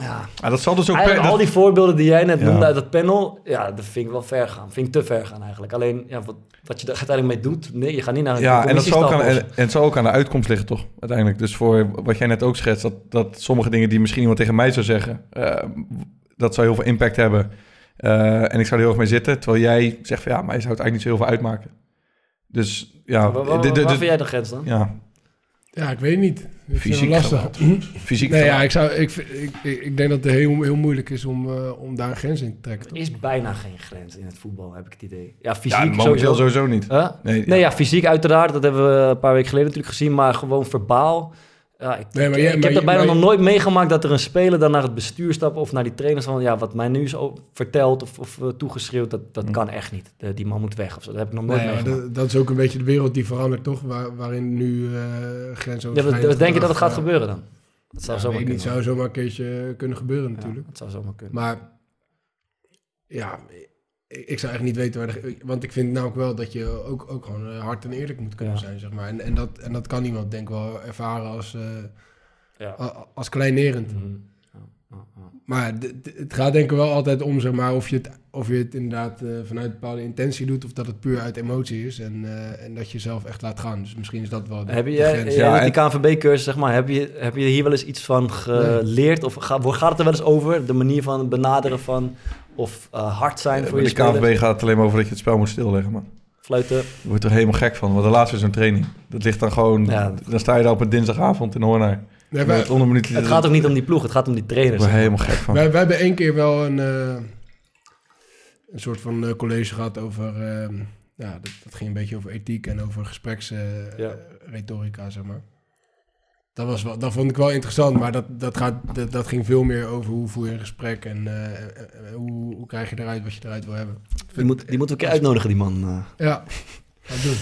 Speaker 4: Ja,
Speaker 3: dat zal dus ook...
Speaker 4: al die voorbeelden die jij net
Speaker 3: Ja.
Speaker 4: noemde uit dat panel, ja, dat vind ik wel ver gaan. Vind ik te ver gaan eigenlijk. Alleen, ja, wat, wat je er uiteindelijk mee doet, nee, je gaat niet naar een
Speaker 3: ja, en, dat zal ook aan, en, en het zal ook aan de uitkomst liggen, toch? Uiteindelijk. Dus voor wat jij net ook schetst... dat, dat sommige dingen die misschien iemand tegen mij zou zeggen... eh, dat zou heel veel impact hebben. Eh, en ik zou er heel erg mee zitten. Terwijl jij zegt van ja, maar je zou het eigenlijk niet zo heel veel uitmaken. Dus ja,
Speaker 4: Waar, waar, vind jij de grens dan?
Speaker 3: ja
Speaker 7: Ja, ik weet niet. Ik vind
Speaker 3: Fysiek
Speaker 7: het lastig.
Speaker 3: fysiek
Speaker 7: Nee, ja, ik, zou, ik, ik, ik, ik denk dat het heel, heel moeilijk is om, eh, om daar een grens in te trekken.
Speaker 4: Er is bijna geen grens in het voetbal, heb ik het idee. Ja, fysiek
Speaker 3: ja,
Speaker 4: sowieso.
Speaker 3: sowieso niet.
Speaker 4: Huh?
Speaker 3: Nee,
Speaker 4: Nee, ja, fysiek uiteraard. Dat hebben we een paar weken geleden natuurlijk gezien. Maar gewoon verbaal. Ja, ik,
Speaker 7: Nee, maar
Speaker 4: ik-
Speaker 7: jij-
Speaker 4: ik
Speaker 7: maar
Speaker 4: heb dat
Speaker 7: je-
Speaker 4: bijna
Speaker 7: maar
Speaker 4: nog nooit meegemaakt dat er een speler dan naar het bestuur stapt of naar die trainers van ja, wat mij nu is verteld of, of eh, toegeschreeuwd, dat, dat
Speaker 3: Hm.
Speaker 4: kan echt niet. De- die man moet weg of zo. Dat heb ik nog nooit
Speaker 7: Nee, ja,
Speaker 4: meegemaakt.
Speaker 7: dat, dat is ook een beetje de wereld die verandert, toch? Waar, waarin nu eh grenzen
Speaker 4: Ja, wat, wat denk je dat het gaat gebeuren dan? Dat zou
Speaker 7: Ja,
Speaker 4: zomaar
Speaker 7: niet, zou zomaar een keertje kunnen gebeuren natuurlijk.
Speaker 4: Ja, dat zou zomaar kunnen.
Speaker 7: Maar ja, ik, zou echt niet weten waar de, Want ik vind namelijk wel dat je ook, ook gewoon eh, hard en eerlijk moet kunnen
Speaker 4: Ja.
Speaker 7: zijn, zeg maar. En, en, dat, en dat kan iemand denk ik wel ervaren als, eh,
Speaker 4: ja.
Speaker 7: als kleinerend.
Speaker 4: Mhm.
Speaker 7: Maar het gaat denk ik wel altijd om, zeg maar, of je het, of je het inderdaad eh, vanuit een bepaalde intentie doet... of dat het puur uit emotie is en, eh, en dat je jezelf echt laat gaan. Dus misschien is dat wel de,
Speaker 4: Heb
Speaker 7: de
Speaker 4: je,
Speaker 7: grens.
Speaker 4: ja,
Speaker 3: Ja,
Speaker 4: die KNVB-cursus, zeg maar, heb je, heb je hier wel eens iets van geleerd? Of gaat, gaat het er wel eens over? De manier van benaderen van, of eh, hard zijn
Speaker 3: Ja,
Speaker 4: voor
Speaker 3: bij
Speaker 4: je
Speaker 3: de
Speaker 4: spelers?
Speaker 3: KNVB gaat het alleen maar over dat je het spel moet stilleggen, man.
Speaker 4: Fluiten.
Speaker 3: Je wordt er helemaal gek van. Want de laatste is zo'n training. Dat ligt dan gewoon...
Speaker 4: Ja.
Speaker 3: Dan sta je daar op een dinsdagavond in Hoornaar.
Speaker 7: Nee, wij,
Speaker 3: onder een minuut...
Speaker 4: Het gaat ook niet om die ploeg, het gaat om die trainers.
Speaker 3: word er helemaal gek van.
Speaker 7: wij, wij hebben één keer wel een, eh, een soort van eh, college gehad over... eh, ja, dat, dat ging een beetje over ethiek en over gespreksretorica,
Speaker 4: Ja.
Speaker 7: zeg maar. Dat, was wel, dat vond ik wel interessant, maar dat, dat, gaat, dat, dat ging veel meer over hoe voer je een gesprek en eh, eh, eh, hoe, hoe krijg je eruit wat je eruit wil hebben.
Speaker 4: Die, moet, die moeten we een keer uitnodigen, die man. eh.
Speaker 7: Ja, dat doen.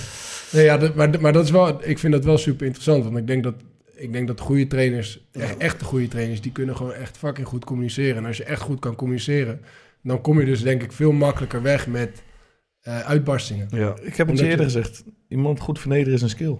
Speaker 7: Nee, ja, dat- maar, maar dat is wel, ik vind dat wel super interessant, want ik denk dat, ik denk dat goede trainers, echt, echte goede trainers, die kunnen gewoon echt fucking goed communiceren. En als je echt goed kan communiceren, dan kom je dus denk ik veel makkelijker weg met eh, uitbarstingen.
Speaker 3: Ik heb het je eerder
Speaker 7: je-
Speaker 3: gezegd. Iemand goed vernederen is een skill.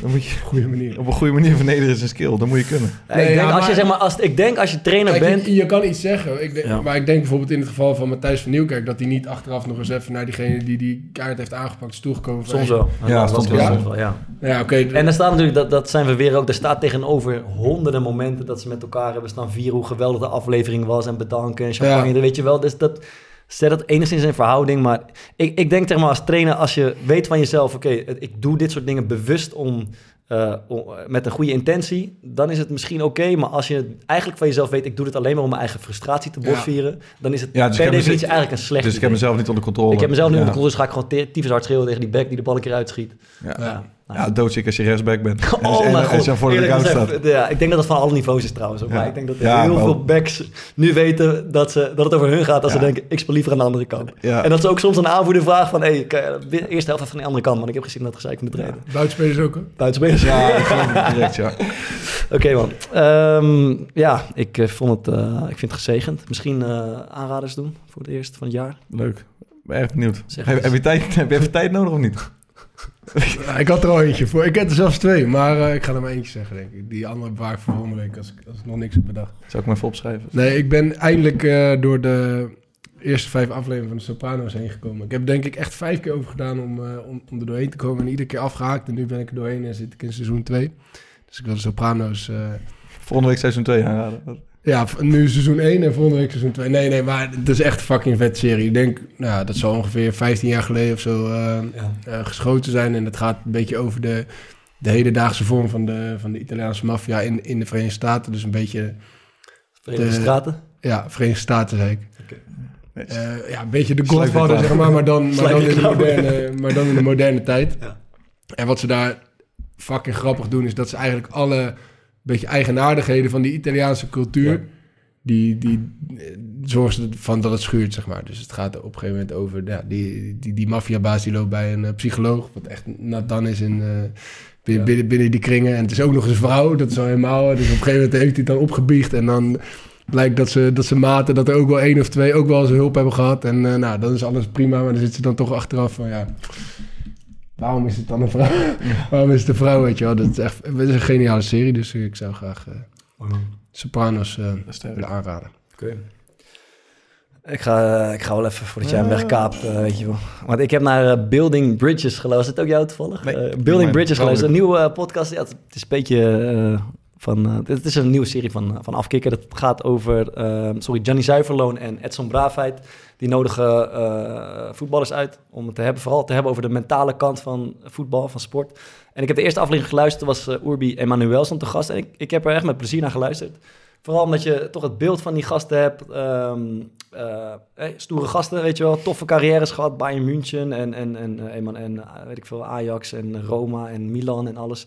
Speaker 3: Dan moet je
Speaker 7: Op een goede manier.
Speaker 3: op een goede manier vernederen is een skill. Dat moet je kunnen.
Speaker 7: Nee,
Speaker 4: ik, denk,
Speaker 7: ja,
Speaker 4: als je, zeg maar, als, ik denk als je trainer
Speaker 7: Kijk,
Speaker 4: bent...
Speaker 7: je, je kan iets zeggen, ik denk,
Speaker 4: Ja.
Speaker 7: maar ik denk bijvoorbeeld in het geval van Matthijs van Nieuwkerk, dat hij niet achteraf nog eens even naar diegene die die kaart heeft aangepakt is toegekomen. van,
Speaker 4: Soms wel.
Speaker 3: Ja,
Speaker 4: dat
Speaker 3: soms
Speaker 4: is wel. ja.
Speaker 7: Ja, oké.
Speaker 4: En er staat natuurlijk, dat, dat zijn we weer ook, er staat tegenover honderden momenten dat ze met elkaar hebben staan vieren hoe geweldig de aflevering was en bedanken en champagne,
Speaker 7: Ja.
Speaker 4: weet je wel. Dus dat zet het enigszins in verhouding, maar ik, ik denk zeg maar als trainer, als je weet van jezelf, oké, ik doe dit soort dingen bewust om, eh, om- met een goede intentie, dan is het misschien oké, maar als je eigenlijk van jezelf weet, ik doe dit alleen maar om mijn eigen frustratie te
Speaker 7: Ja.
Speaker 4: botvieren, dan is het
Speaker 3: Ja, dus ik
Speaker 4: per
Speaker 3: heb
Speaker 4: definitie eigenlijk een slecht
Speaker 3: Dus ik heb mezelf niet onder controle.
Speaker 4: Ik heb mezelf nu
Speaker 3: ja.
Speaker 4: onder controle, dus ga ik gewoon tyfus hard schreeuwen tegen die back die de bal een keer uitschiet.
Speaker 3: Ja.
Speaker 4: Ja.
Speaker 3: Ja, doodziek als je rechtsback bent. En-
Speaker 4: Oh
Speaker 3: en,
Speaker 4: mijn
Speaker 3: en voor de
Speaker 4: Eerlijk
Speaker 3: goud
Speaker 4: gezegd,
Speaker 3: staat.
Speaker 4: Ja, ik denk dat het van alle niveaus is trouwens. ook,
Speaker 3: Ja.
Speaker 4: Maar ik denk dat er
Speaker 3: Ja,
Speaker 4: heel veel backs nu weten dat, ze, dat het over hun gaat. Als ze denken, ik speel liever aan de andere kant.
Speaker 3: Ja.
Speaker 4: En dat ze ook soms een aanvoerder vragen van... Hey, kan je de eerste helft even aan de andere kant, man. Ik heb gezien dat gezeik van de trainer.
Speaker 7: Buitenspelers ook, hè?
Speaker 4: Buitenspelers.
Speaker 3: Ja, ik geloof het direct, ja.
Speaker 4: Oké, man. Ehm, ja, ik, eh, vond het, eh, ik vind het gezegend. Misschien eh, aanraders doen voor het eerst van het jaar.
Speaker 3: Leuk. Ik ben erg benieuwd. Heb, heb, je tijd, heb je even tijd nodig of niet?
Speaker 7: Ik had er al eentje voor. Ik heb er zelfs twee, maar eh, ik ga er maar eentje zeggen, denk ik. Die andere bewaar ik voor volgende week als ik, als ik nog niks heb bedacht.
Speaker 3: Zal ik hem even opschrijven?
Speaker 7: Nee, ik ben eindelijk eh, door de eerste vijf afleveringen van de Sopranos heen gekomen. Ik heb denk ik echt vijf keer over gedaan om, eh, om, om er doorheen te komen. En iedere keer afgehaakt. En nu ben ik er doorheen en zit ik in seizoen 2. Dus ik wil de Sopranos...
Speaker 3: Volgende week seizoen 2 aanraden.
Speaker 7: Ja, nu seizoen 1 en volgende week seizoen 2. Nee, nee, maar het is echt een fucking vet serie. Ik denk, nou, dat zal ongeveer 15 jaar geleden of zo eh,
Speaker 4: Ja.
Speaker 7: eh, geschoten zijn. En het gaat een beetje over de, de hedendaagse vorm van de, van de Italiaanse maffia in, in de Verenigde Staten. Dus een beetje,
Speaker 4: Verenigde
Speaker 7: De-
Speaker 4: Straten.
Speaker 7: ja, Verenigde Staten zei ik. Eh, ja, een beetje de Godfather, zeg maar, maar dan, maar, dan in de moderne, maar dan in de moderne tijd.
Speaker 4: Ja.
Speaker 7: En wat ze daar fucking grappig doen, is dat ze eigenlijk alle beetje eigenaardigheden van die Italiaanse cultuur,
Speaker 4: Ja.
Speaker 7: die, die eh, zorgen ze ervan dat het schuurt, zeg maar. Dus het gaat op een gegeven moment over, ja, die, die, die maffiabaas die loopt bij een eh, psycholoog, wat echt dan is in... eh, Binnen,
Speaker 4: Ja.
Speaker 7: binnen, binnen die kringen. En het is ook nog eens een vrouw. Dat is al helemaal... Dus op een gegeven moment heeft hij het dan opgebiecht. En dan blijkt dat ze, dat ze maten... dat er ook wel één of twee ook wel eens hulp hebben gehad. En nou, dan is alles prima. Maar dan zit ze dan toch achteraf van... Ja, waarom is het dan een vrouw? waarom is het een vrouw, weet je wel? Dat is echt... Het is een geniale serie. Dus ik zou graag eh, Sopranos eh,
Speaker 3: sterk.
Speaker 7: willen aanraden.
Speaker 4: Oké. Ik ga, ik ga wel even voordat jij hem wegkaapt, eh, weet je wel. Want ik heb naar eh, Building Bridges geluisterd. Is het ook jou toevallig?
Speaker 3: Nee,
Speaker 4: Eh, Building Bridges geluisterd. Een nieuwe eh, podcast. Ja, het, het is een beetje... eh, Van, eh, dit is een nieuwe serie van, eh, van Afkikker. Dat gaat over eh, sorry, Gianni Zuiverloon en Edson Braafheid. Die nodigen eh, voetballers uit om het te hebben, vooral te hebben over de mentale kant van voetbal, van sport. En ik heb de eerste aflevering geluisterd, was eh, Urbi Emanuelson te gast. En ik, ik heb er echt met plezier naar geluisterd. Vooral omdat je toch het beeld van die gasten hebt. ehm, eh, stoere gasten, weet je wel. Toffe carrières gehad. Bayern München en, en, en, en eh, weet ik veel, Ajax en Roma en Milan en alles.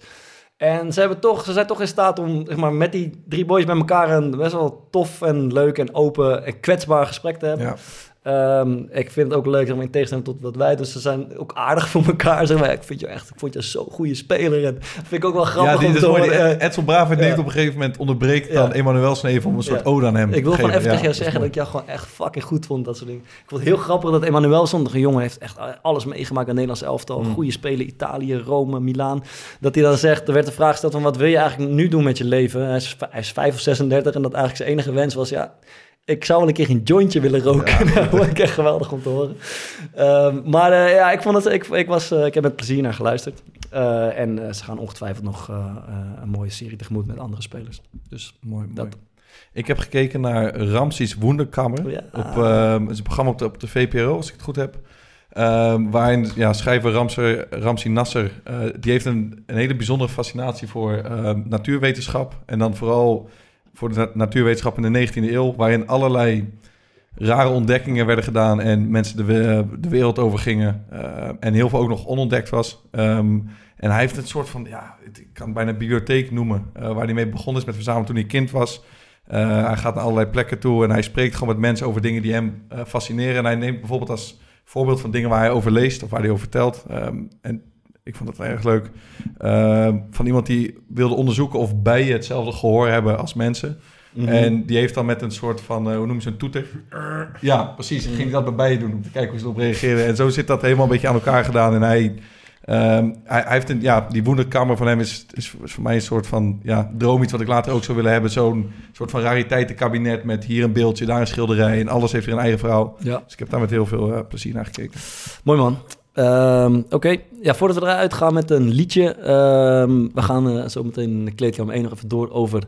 Speaker 4: En ze, hebben toch, ze zijn toch in staat om maar, met die drie boys bij elkaar een best wel tof en leuk en open en kwetsbaar gesprek te hebben.
Speaker 3: Ja.
Speaker 4: Ehm, ik vind het ook leuk, zeg maar, in tegenstelling tot wat wij doen. Ze zijn ook aardig voor elkaar. Zeg maar. Ik vind je echt, ik vond je zo'n goede speler. En dat vind ik ook wel grappig
Speaker 3: Ja, die,
Speaker 4: om te horen.
Speaker 3: Die
Speaker 4: Eh,
Speaker 3: Edsel neemt op een gegeven moment onderbreekt dan. Emmanuel Sneven om een soort ode aan hem
Speaker 4: Ik wil gewoon even tegen jou zeggen dat ik jou gewoon echt fucking goed vond. Dat soort dingen. Ik vond het heel grappig dat Emmanuelson, een jongen, heeft echt alles meegemaakt aan Nederlands elftal.
Speaker 3: Mm.
Speaker 4: Goede spelen, Italië, Rome, Milaan. Dat hij dan zegt, er werd de vraag gesteld van wat wil je eigenlijk nu doen met je leven? Hij is, hij is 5 of 36 en dat eigenlijk zijn enige wens was, ja, ik zou wel een keer een jointje willen roken. dat vond ik echt geweldig om te horen. Ehm, maar eh, ja, ik, vond het, ik, ik, was, eh, ik heb met plezier naar geluisterd. Eh, en ze gaan ongetwijfeld nog een mooie serie tegemoet met andere spelers. Dus
Speaker 3: Mooi, mooi.
Speaker 4: Dat-
Speaker 3: Ik heb gekeken naar Ramses Wunderkammer.
Speaker 4: Ja.
Speaker 3: Op, ehm, het is een programma op de, op de VPRO, als ik het goed heb. Ehm, waarin ja, schrijver Ramser, Ramsi Nasser... die heeft een, een hele bijzondere fascinatie voor natuurwetenschap. En dan vooral voor de na- natuurwetenschap in de 19e eeuw... waarin allerlei rare ontdekkingen werden gedaan... en mensen de, de wereld over gingen. eh, en heel veel ook nog onontdekt was. Ehm, en hij heeft een soort van... ja, ik kan het bijna bibliotheek noemen... eh, waar hij mee begonnen is met verzamelen toen hij kind was... Uh, hij gaat naar allerlei plekken toe en hij spreekt gewoon met mensen over dingen die hem fascineren. En hij neemt bijvoorbeeld als voorbeeld van dingen waar hij over leest of waar hij over vertelt. Um, en ik vond dat erg leuk. Uh, van iemand die wilde onderzoeken of bijen hetzelfde gehoor hebben als mensen. Mm -hmm. En die heeft dan met een soort van, uh, hoe noem je zo'n toeter? Ja, precies. Ging hij dat bij bijen doen om te kijken hoe ze erop reageren. En zo zit dat helemaal een beetje aan elkaar gedaan. En hij... Um, hij, hij, heeft een, ja, die wonderkamer van hem is, is, is, voor mij een soort van ja, droom iets wat ik later ook zou willen hebben. Zo'n soort van rariteitenkabinet met hier een beeldje, daar een schilderij en alles heeft weer een eigen vrouw.
Speaker 4: Ja.
Speaker 3: Dus ik heb daar met heel veel uh, plezier naar gekeken.
Speaker 4: Mooi man. Um, Oké, okay. ja, voordat we eruit gaan met een liedje. Um, we gaan uh, zo meteen in de kleedkamer 1 nog even door over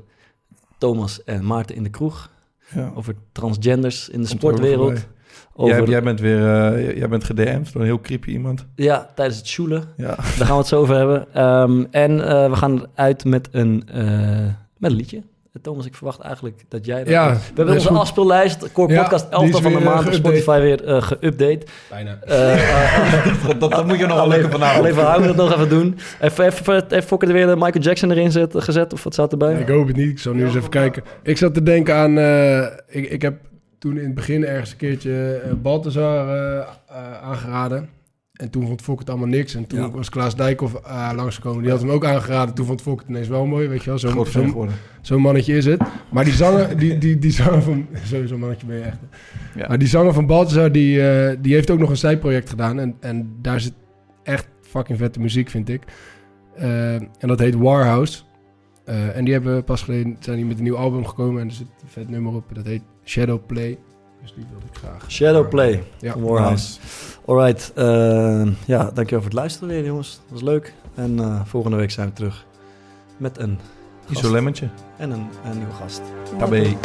Speaker 4: Thomas en Maarten in de kroeg.
Speaker 3: Ja.
Speaker 4: Over transgenders in de Komt sportwereld.
Speaker 3: Over... Jij, jij, bent weer uh, jij bent gedM'd door een heel creepy iemand.
Speaker 4: Ja, tijdens het sjoelen.
Speaker 3: Ja.
Speaker 4: Daar gaan we het zo over hebben. Um, en uh, we gaan eruit met een, met een liedje. Thomas, ik verwacht eigenlijk dat jij... Dat
Speaker 7: ja,
Speaker 4: we hebben onze goed. afspeellijst, Core Podcast ja, 11 van de maand op Spotify weer uh, geüpdate.
Speaker 7: Bijna.
Speaker 3: dat, dat, dat, moet je nog wel lekker vanavond
Speaker 4: Alleen we houden het nog even doen. Even, even, even Fokker er weer de Michael Jackson erin zet, gezet, of wat staat erbij?
Speaker 7: Ja, ik hoop het niet, ik zal nu eens even kijken. Ik zat te denken aan... Uh, ik, ik heb toen in het begin ergens een keertje uh, Balthazar uh, aangeraden. En toen vond Fok het allemaal niks. En toen ja. was Klaas Dijkhoff uh, langsgekomen. Die had hem ook aangeraden. Toen vond Fok het ineens wel mooi. Weet je wel, zo'n zo, zo mannetje is het. Maar die zanger, die, die, die zanger van... Sowieso mannetje ben je echt. Ja. Maar die zanger van Balthazar, die, uh, die heeft ook nog een zijproject gedaan. En, en daar zit echt fucking vette muziek, vind ik. Uh, en dat heet Warhouse. Uh, en die hebben pas geleden... zijn die met een nieuw album gekomen. En er zit een vet nummer op. Dat heet Shadow Play. Dus die wilde ik graag.
Speaker 4: Shadowplay
Speaker 7: ja.
Speaker 4: van Warhouse. Alright, uh, ja, dankjewel voor het luisteren weer jongens. Dat was leuk. En uh, volgende week zijn we terug met een
Speaker 3: Isolemmetje.
Speaker 4: En een, een nieuwe gast.
Speaker 3: Tabé.